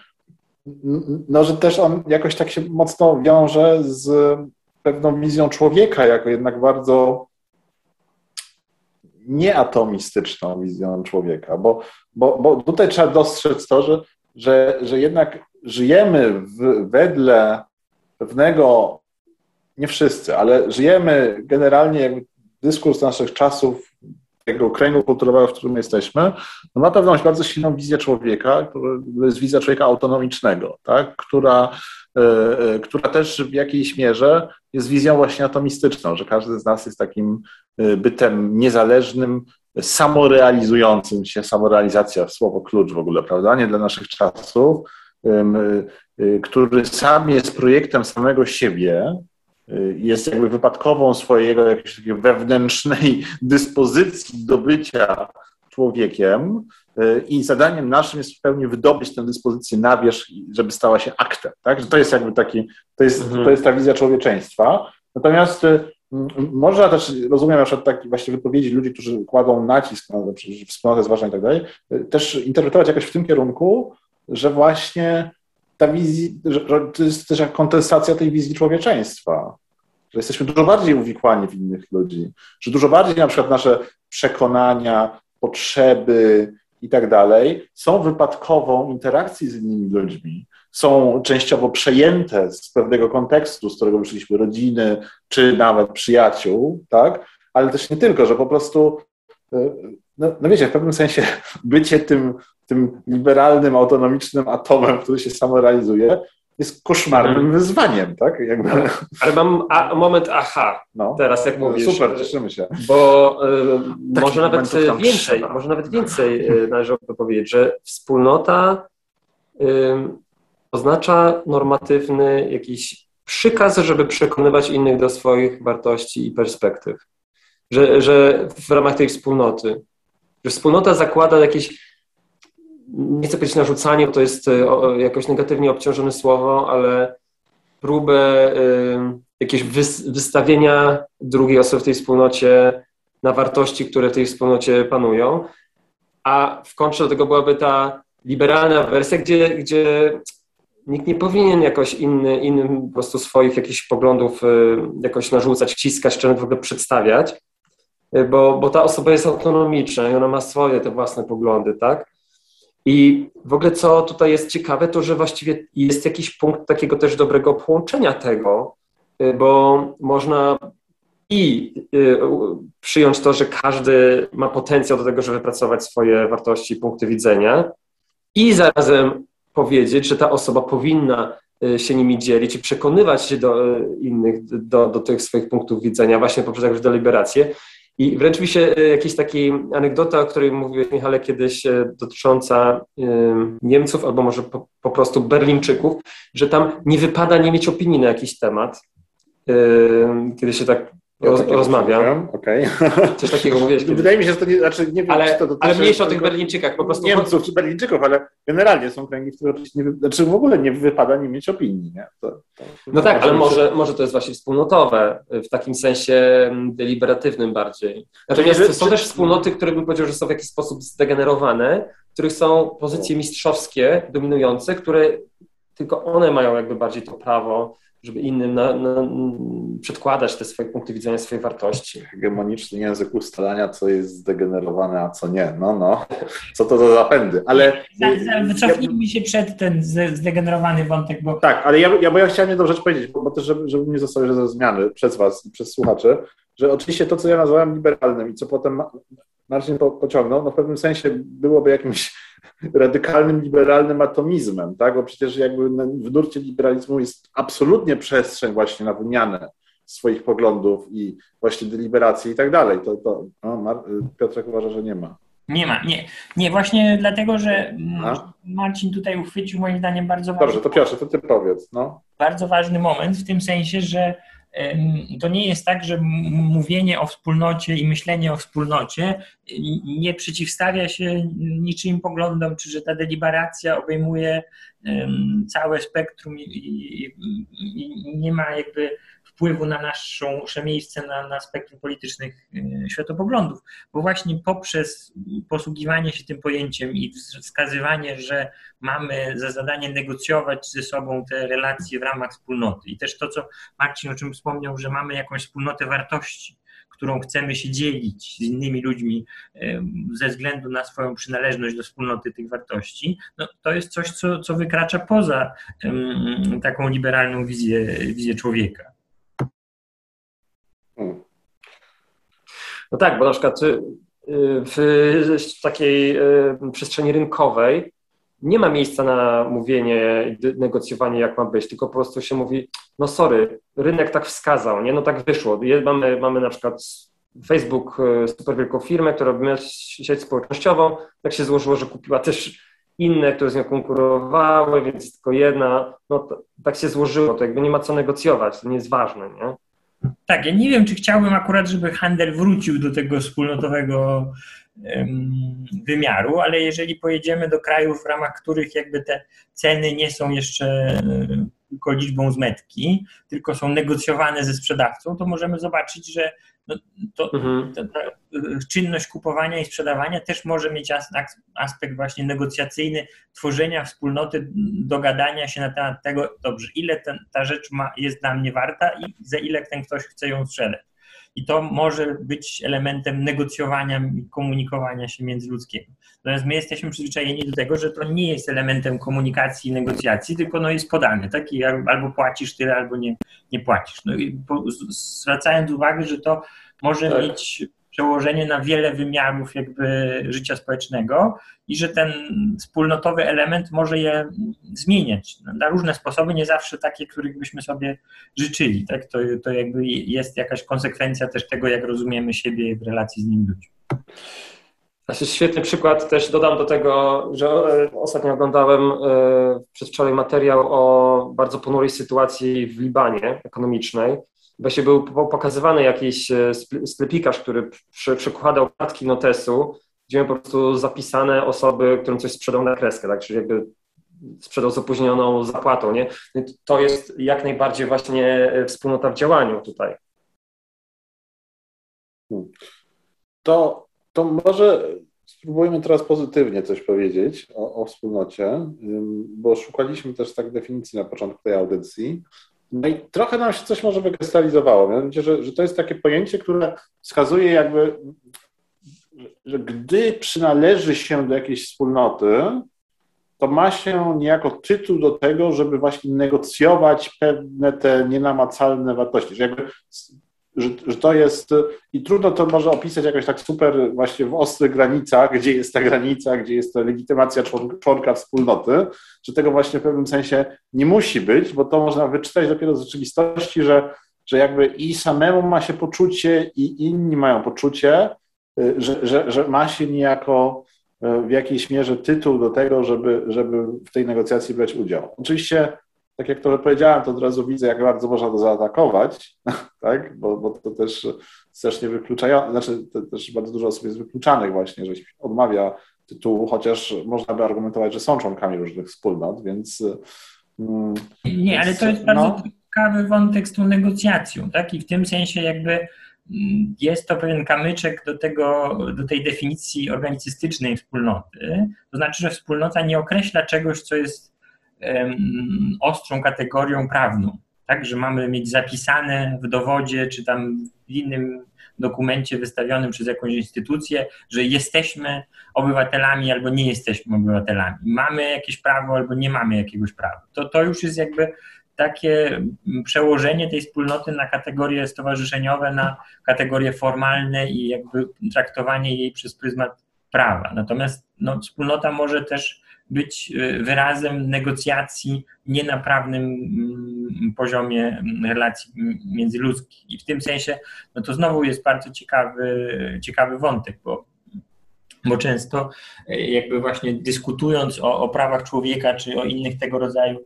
S4: no, że też on jakoś tak się mocno wiąże z pewną wizją człowieka, jako jednak bardzo nieatomistyczną wizją człowieka, bo, bo, bo tutaj trzeba dostrzec to, że, że, że jednak żyjemy w, wedle pewnego, nie wszyscy, ale żyjemy generalnie jakby dyskurs naszych czasów, tego kręgu kulturowego, w którym jesteśmy, no ma pewną bardzo silną wizję człowieka, to jest wizja człowieka autonomicznego, tak? która, e, która też w jakiejś mierze jest wizją właśnie atomistyczną, że każdy z nas jest takim e, bytem niezależnym, samorealizującym się, samorealizacja, słowo klucz w ogóle, prawda, nie dla naszych czasów, który sam jest projektem samego siebie, y, jest jakby wypadkową swojego jakiejś takiej wewnętrznej dyspozycji do bycia człowiekiem y, i zadaniem naszym jest w pełni wydobyć tę dyspozycję na wierzch, żeby stała się aktem. Tak? Że to jest jakby taki, to jest, mhm. to jest ta wizja człowieczeństwa. Natomiast można też, rozumiem na przykład takie właśnie wypowiedzi ludzi, którzy kładą nacisk na jest ważna i tak dalej, też interpretować jakoś w tym kierunku, że właśnie ta wizja, że, że to jest też jak kontestacja tej wizji człowieczeństwa, że jesteśmy dużo bardziej uwikłani w innych ludzi, że dużo bardziej na przykład nasze przekonania, potrzeby i tak dalej są wypadkową interakcji z innymi ludźmi, są częściowo przejęte z pewnego kontekstu, z którego wyszliśmy, rodziny, czy nawet przyjaciół, tak? Ale też nie tylko, że po prostu, e, no, no wiecie, w pewnym sensie bycie tym tym liberalnym, autonomicznym atomem, który się samorealizuje, jest koszmarnym hmm. wyzwaniem, tak? Jakby...
S6: Ale mam a, moment aha, no. teraz jak mówisz.
S4: Super, cieszymy się.
S6: Bo y, może nawet więcej, trzeba. może nawet więcej y, należałoby powiedzieć, że wspólnota y, oznacza normatywny jakiś przykaz, żeby przekonywać innych do swoich wartości i perspektyw. Że, że w ramach tej wspólnoty, że wspólnota zakłada jakieś nie chcę powiedzieć narzucanie, bo to jest e, jakoś negatywnie obciążone słowo, ale próbę e, jakiegoś wystawienia drugiej osoby w tej wspólnocie na wartości, które w tej wspólnocie panują. A w kontrze do tego byłaby ta liberalna wersja, gdzie, gdzie nikt nie powinien jakoś inny, innym po prostu swoich jakichś poglądów e, jakoś narzucać, wciskać, czy w ogóle przedstawiać, bo, bo ta osoba jest autonomiczna i ona ma swoje te własne poglądy, tak? I w ogóle co tutaj jest ciekawe, to że właściwie jest jakiś punkt takiego też dobrego połączenia tego, y, bo można i y, przyjąć to, że każdy ma potencjał do tego, żeby wypracować swoje wartości punkty widzenia, i zarazem powiedzieć, że ta osoba powinna y, się nimi dzielić i przekonywać się do innych, do, do tych swoich punktów widzenia, właśnie poprzez jakąś deliberację. I wręcz mi się e, jakiejś takiej anegdota, o której mówiłeś, Michale, kiedyś e, dotycząca Niemców albo może po, po prostu Berlińczyków, że tam nie wypada nie mieć opinii na jakiś temat. Kiedy się tak roz, rozmawiam.
S4: Okay.
S6: Coś takiego mówiłeś.
S4: Wydaje mi się, że to nie, znaczy nie wiem,
S6: ale,
S4: to
S6: ale mniejsza o tych Berlińczykach. Po prostu
S4: Niemców czy Berlińczyków, ale generalnie są kręgi, w których nie, znaczy w ogóle nie wypada nie mieć opinii. Nie? To,
S6: to, no tak, ale może, może to jest właśnie wspólnotowe, w takim sensie mm, deliberatywnym bardziej. Natomiast są też wspólnoty, które bym powiedział, że są w jakiś sposób zdegenerowane, w których są pozycje mistrzowskie, dominujące, które tylko one mają jakby bardziej to prawo żeby innym na, na, przedkładać te swoje punkty widzenia, swoje wartości.
S4: Hegemoniczny język ustalania, co jest zdegenerowane, a co nie. No, no. Co to za zapędy. Ale...
S5: Wycofnijmy się przed ten zdegenerowany wątek, bo...
S4: Tak, ale ja, ja, bo ja chciałem jedną rzecz powiedzieć, bo, bo też, żeby, żeby nie zostały zrozumiane przez was i przez słuchaczy, że oczywiście to, co ja nazwałem liberalnym i co potem Marcin po, pociągnął, no w pewnym sensie byłoby jakimś radykalnym, liberalnym atomizmem, tak? Bo przecież jakby w nurcie liberalizmu jest absolutnie przestrzeń właśnie na wymianę swoich poglądów i właśnie deliberacji i tak dalej. To, to no, Piotrek uważa, że nie ma.
S5: Nie ma, nie. Nie, właśnie dlatego, że
S4: A?
S5: Marcin tutaj uchwycił moim zdaniem bardzo ważny,
S4: Dobrze, to Piotrze, to ty powiedz. No.
S5: bardzo ważny moment w tym sensie, że to nie jest tak, że mówienie o wspólnocie i myślenie o wspólnocie y, nie przeciwstawia się niczyim poglądom, czy że ta deliberacja obejmuje całe spektrum i nie ma jakby wpływu na naszą, nasze miejsce na, na spektrum politycznych y, światopoglądów, bo właśnie poprzez posługiwanie się tym pojęciem i wskazywanie, że mamy za zadanie negocjować ze sobą te relacje w ramach wspólnoty i też to, co Marcin o czym wspomniał, że mamy jakąś wspólnotę wartości, którą chcemy się dzielić z innymi ludźmi em, ze względu na swoją przynależność do wspólnoty tych wartości, no, to jest coś, co, co wykracza poza taką liberalną wizję, wizję człowieka.
S4: Hmm.
S6: No tak, bo na przykład y, w takiej y, przestrzeni rynkowej nie ma miejsca na mówienie i negocjowanie, jak ma być, tylko po prostu się mówi, no sorry, rynek tak wskazał, nie, no tak wyszło. Mamy, mamy na przykład Facebook, y, super wielką firmę, która robi sieć społecznościową, tak się złożyło, że kupiła też inne, które z nią konkurowały, więc tylko jedna, no tak się złożyło, to jakby nie ma co negocjować, to nie jest ważne, nie?
S5: Tak, ja nie wiem, czy chciałbym akurat, żeby handel wrócił do tego wspólnotowego wymiaru, ale jeżeli pojedziemy do krajów, w ramach których jakby te ceny nie są jeszcze tylko liczbą z metki, tylko są negocjowane ze sprzedawcą, to możemy zobaczyć, że no, to,
S6: Mhm.
S5: e, czynność kupowania i sprzedawania też może mieć as- as- aspekt właśnie negocjacyjny, tworzenia wspólnoty, dogadania się na temat tego, dobrze, ile ten, ta rzecz ma, jest dla mnie warta i za ile ten ktoś chce ją sprzedać. I to może być elementem negocjowania i komunikowania się międzyludzkiego. Natomiast my jesteśmy przyzwyczajeni do tego, że to nie jest elementem komunikacji i negocjacji, tylko no jest podane. Tak? I al- albo płacisz tyle, albo nie, nie płacisz. No i po, zwracając uwagę, że to może
S6: Tak.
S5: mieć przełożenie na wiele wymiarów jakby życia społecznego i że ten wspólnotowy element może je zmieniać na różne sposoby, nie zawsze takie, których byśmy sobie życzyli. Tak? To, to jakby jest jakaś konsekwencja też tego, jak rozumiemy siebie w relacji z innymi ludźmi.
S6: Znaczy świetny przykład też dodam do tego, że e, ostatnio oglądałem e, przedwczoraj materiał o bardzo ponurej sytuacji w Libanie ekonomicznej. Właśnie był po- pokazywany jakiś e, sklepikarz, który przy, przykładał kartki notesu, gdzie miał po prostu zapisane osoby, którym coś sprzedał na kreskę, tak? czyli jakby sprzedał z opóźnioną zapłatą. Nie? No To jest jak najbardziej właśnie e, wspólnota w działaniu tutaj.
S4: To, to może spróbujmy teraz pozytywnie coś powiedzieć o, o wspólnocie, bo szukaliśmy też tak definicji na początku tej audycji. No i trochę nam się coś może wykrystalizowało. Mianowicie, że, że to jest takie pojęcie, które wskazuje jakby, że, gdy przynależy się do jakiejś wspólnoty, to ma się niejako tytuł do tego, żeby właśnie negocjować pewne te nienamacalne wartości. Że jakby że, że to jest i trudno to może opisać jakoś tak super właśnie w ostrych granicach, gdzie jest ta granica, gdzie jest ta legitymacja człon- członka wspólnoty, że tego właśnie w pewnym sensie nie musi być, bo to można wyczytać dopiero z rzeczywistości, że, że jakby i samemu ma się poczucie, i inni mają poczucie, y, że, że, że ma się niejako y, w jakiejś mierze tytuł do tego, żeby, żeby w tej negocjacji brać udział. Oczywiście tak jak to powiedziałem, to od razu widzę, jak bardzo można to zaatakować, tak? bo, bo to też strasznie wykluczają, znaczy też bardzo dużo osób jest wykluczanych właśnie, że odmawia tytułu, chociaż można by argumentować, że są członkami różnych wspólnot, więc mm,
S5: Nie, ale to jest
S4: No.
S5: bardzo ciekawy wątek z tą negocjacją, tak? I w tym sensie jakby mm, jest to pewien kamyczek do, tego, do tej definicji organicystycznej wspólnoty. To znaczy, że wspólnota nie określa czegoś, co jest ostrą kategorią prawną, tak? Że mamy mieć zapisane w dowodzie, czy tam w innym dokumencie wystawionym przez jakąś instytucję, że jesteśmy obywatelami albo nie jesteśmy obywatelami. Mamy jakieś prawo albo nie mamy jakiegoś prawa. To, to już jest jakby takie przełożenie tej wspólnoty na kategorie stowarzyszeniowe, na kategorie formalne i jakby traktowanie jej przez pryzmat prawa. Natomiast no, wspólnota może też być y, wyrazem negocjacji nie na prawnym mm, poziomie mm, relacji międzyludzkich. I w tym sensie no to znowu jest bardzo ciekawy, ciekawy wątek, bo bo często e, jakby właśnie dyskutując o, o prawach człowieka czy o innych tego rodzaju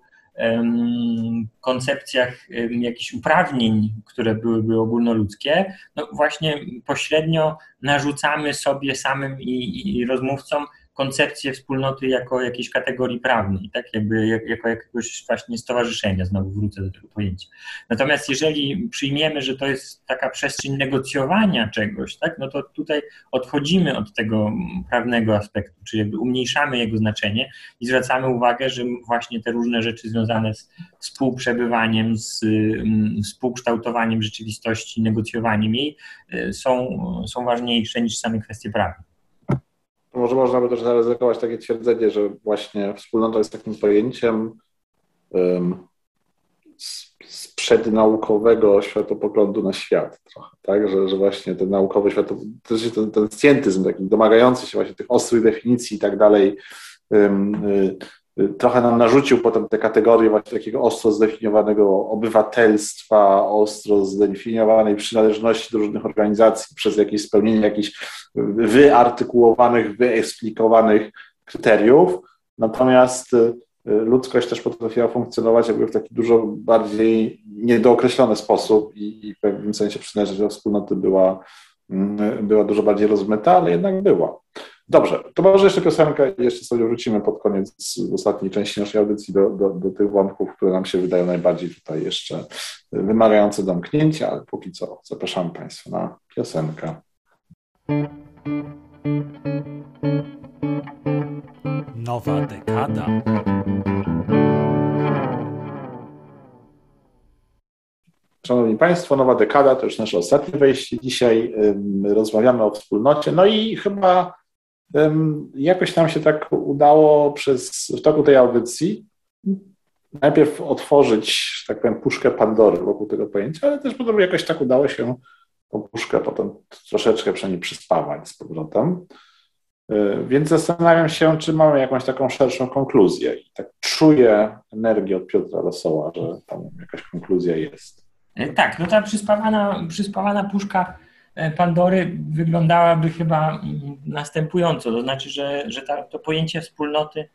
S5: koncepcjach jakichś uprawnień, które byłyby ogólnoludzkie, no właśnie pośrednio narzucamy sobie samym i, i rozmówcom koncepcję wspólnoty jako jakiejś kategorii prawnej, tak? Jakby jako jakiegoś właśnie stowarzyszenia, znowu wrócę do tego pojęcia. Natomiast jeżeli przyjmiemy, że to jest taka przestrzeń negocjowania czegoś, tak, no to tutaj odchodzimy od tego prawnego aspektu, czyli jakby umniejszamy jego znaczenie i zwracamy uwagę, że właśnie te różne rzeczy związane z współprzebywaniem, z mm, współkształtowaniem rzeczywistości, negocjowaniem jej y, są, są ważniejsze niż same kwestie prawne
S4: może można by też zaryzykować takie twierdzenie, że właśnie wspólnota jest takim pojęciem um, przednaukowego światopoglądu na świat trochę, tak? Że, że właśnie ten naukowy świat, ten, ten scientyzm taki domagający się właśnie tych ostrych definicji i tak dalej, um, trochę nam narzucił potem te kategorie właśnie takiego ostro zdefiniowanego obywatelstwa, ostro zdefiniowanej przynależności do różnych organizacji przez jakieś spełnienie jakichś wyartykułowanych, wyeksplikowanych kryteriów. Natomiast y, ludzkość też potrafiła funkcjonować jakby w taki dużo bardziej niedookreślony sposób i, i w pewnym sensie przynależność do wspólnoty była, mm, była dużo bardziej rozmyta, ale jednak była. Dobrze, to może jeszcze piosenkę i jeszcze sobie wrócimy pod koniec ostatniej części naszej audycji do, do, do tych wątków, które nam się wydają najbardziej tutaj jeszcze wymagające domknięcia, ale póki co zapraszam Państwa na piosenkę.
S1: Nowa dekada.
S4: Szanowni Państwo, nowa dekada to już nasze ostatnie wejście. Dzisiaj rozmawiamy o wspólnocie. No i chyba Jakoś nam się tak udało przez, w toku tej audycji najpierw otworzyć, tak powiem, puszkę Pandory wokół tego pojęcia, ale też potem jakoś tak udało się tą puszkę potem troszeczkę przynajmniej przyspawać z powrotem. E, więc zastanawiam się, czy mamy jakąś taką szerszą konkluzję. I tak czuję energię od Piotra Losoła, że tam jakaś konkluzja jest.
S5: E, tak, no ta przyspawana, przyspawana puszka Pandory wyglądałaby chyba następująco, to znaczy, że, że ta, to pojęcie wspólnoty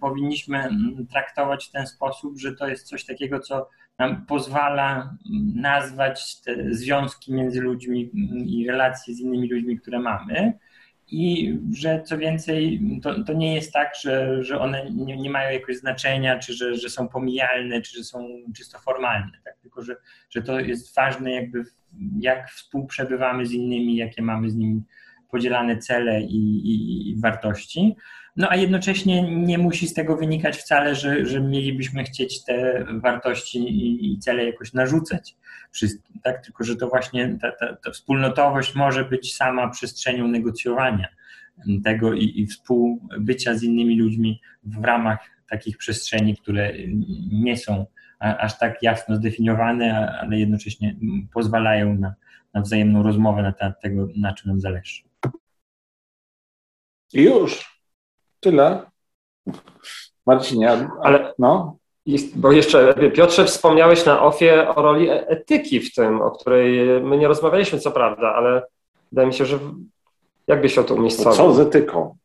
S5: powinniśmy traktować w ten sposób, że to jest coś takiego, co nam pozwala nazwać te związki między ludźmi i relacje z innymi ludźmi, które mamy. I że co więcej, to, to nie jest tak, że, że one nie, nie mają jakiegoś znaczenia, czy że, że są pomijalne, czy że są czysto formalne, tak? tylko że, że to jest ważne jakby jak współprzebywamy z innymi, jakie mamy z nimi podzielane cele i, i, i, wartości. No a jednocześnie nie musi z tego wynikać wcale, że, że mielibyśmy chcieć te wartości i, i cele jakoś narzucać wszystkim, tak? Tylko, że to właśnie ta, ta, ta wspólnotowość może być sama przestrzenią negocjowania tego i, i współbycia z innymi ludźmi w ramach takich przestrzeni, które nie są aż tak jasno zdefiniowane, ale jednocześnie pozwalają na, na wzajemną rozmowę na temat tego, na czym nam zależy.
S4: I już. Tyle. Marcinie, ale no.
S6: Bo jeszcze, Piotrze, wspomniałeś na ofie o roli e- etyki w tym, o której my nie rozmawialiśmy, co prawda, ale wydaje mi się, że jakby się to umiejscowił?
S4: Co z etyką?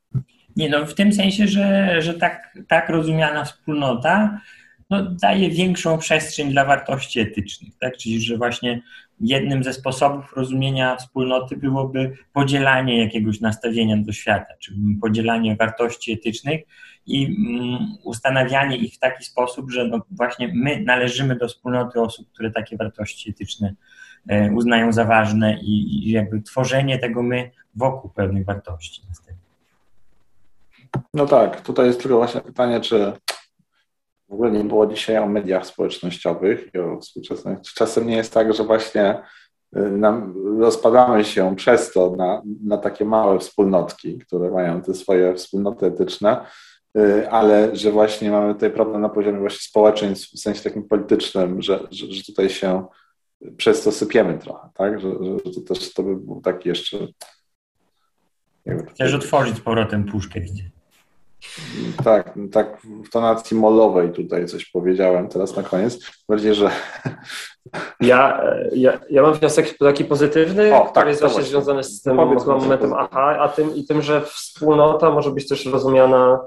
S5: Nie, no w tym sensie, że, że tak, tak rozumiana wspólnota no, daje większą przestrzeń dla wartości etycznych. Tak? Czyli, że właśnie jednym ze sposobów rozumienia wspólnoty byłoby podzielanie jakiegoś nastawienia do świata, czyli podzielanie wartości etycznych i mm, ustanawianie ich w taki sposób, że no właśnie my należymy do wspólnoty osób, które takie wartości etyczne e, uznają za ważne i, i jakby tworzenie tego my wokół pewnych wartości.
S4: No tak, tutaj jest tylko właśnie pytanie, czy w ogóle nie było dzisiaj o mediach społecznościowych i o współczesnych. Czasem nie jest tak, że właśnie y, nam rozpadamy się przez to na, na takie małe wspólnotki, które mają te swoje wspólnoty etyczne, y, ale że właśnie mamy tutaj problem na poziomie właśnie społeczeństw, w sensie takim politycznym, że, że, że tutaj się przez to sypiemy trochę, tak? Że, że to też to by był taki jeszcze...
S5: Chcesz otworzyć z powrotem puszkę, widzę.
S4: Tak, tak w tonacji molowej tutaj coś powiedziałem teraz na koniec. Bardziej, że
S6: Ja, ja, ja mam wniosek taki pozytywny,
S4: O,
S6: który
S4: tak,
S6: jest właśnie związany z tym
S4: Powiedz mi, co
S6: momentem aha, a tym, i tym, że wspólnota może być też rozumiana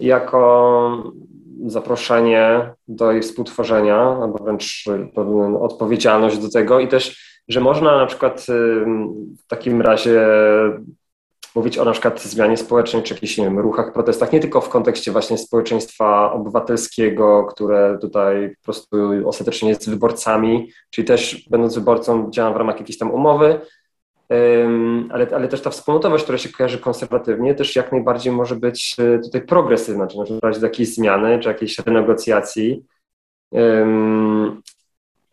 S6: jako zaproszenie do jej współtworzenia, albo wręcz pewną odpowiedzialność do tego. I też, że można na przykład w takim razie mówić o na przykład zmianie społecznej, czy jakichś nie wiem, ruchach, protestach, nie tylko w kontekście właśnie społeczeństwa obywatelskiego, które tutaj po prostu ostatecznie jest wyborcami, czyli też będąc wyborcą działam w ramach jakiejś tam umowy, ale, ale też ta wspólnotowość, która się kojarzy konserwatywnie, też jak najbardziej może być y, tutaj progresywna, czy może prowadzić do jakiejś zmiany, czy jakiejś renegocjacji.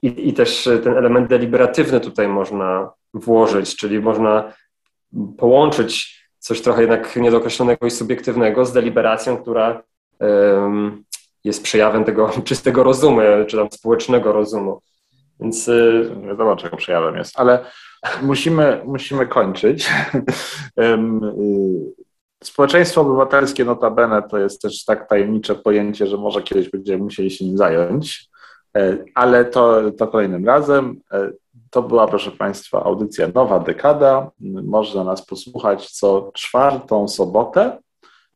S6: I, I też ten element deliberatywny tutaj można włożyć, czyli można połączyć coś trochę jednak niedookreślonego i subiektywnego z deliberacją, która jest przejawem tego czystego rozumu, czy tam społecznego rozumu. Więc y,
S4: nie wiadomo, czego przejawem jest, ale musimy, musimy kończyć. Y, Społeczeństwo obywatelskie notabene to jest też tak tajemnicze pojęcie, że może kiedyś będziemy musieli się nim zająć, E, ale to, to kolejnym razem. To była, proszę Państwa, audycja Nowa Dekada. Można nas posłuchać co czwartą sobotę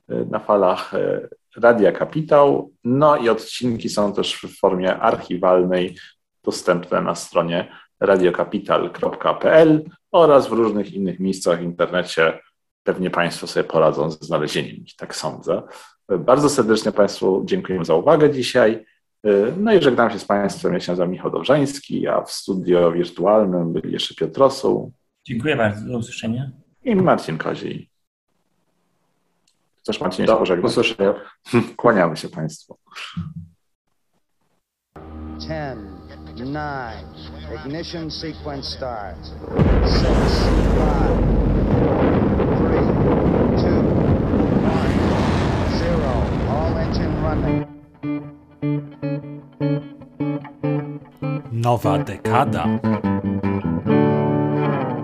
S4: e, na falach e, Radia Kapitał. No i odcinki są też w formie archiwalnej dostępne na stronie radiokapital.pl oraz w różnych innych miejscach w internecie. Pewnie Państwo sobie poradzą ze znalezieniem ich, tak sądzę. Bardzo serdecznie Państwu dziękuję za uwagę dzisiaj. No i żegnam się z Państwem. Ja się nazywam Michał Dobrzański, a w studio wirtualnym byli jeszcze Piotr Rosuł
S5: Dziękuję bardzo. Do usłyszenia.
S4: i Marcin Koziej. Chcesz Marcinie się
S6: do
S4: pożegnać?
S6: usłyszenia.
S2: Kłaniamy się Państwu. 10, 9, ignition sequence starts. 6, 5,
S1: Nowa dekada.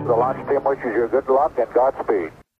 S3: The launch team wishes you good luck and Godspeed.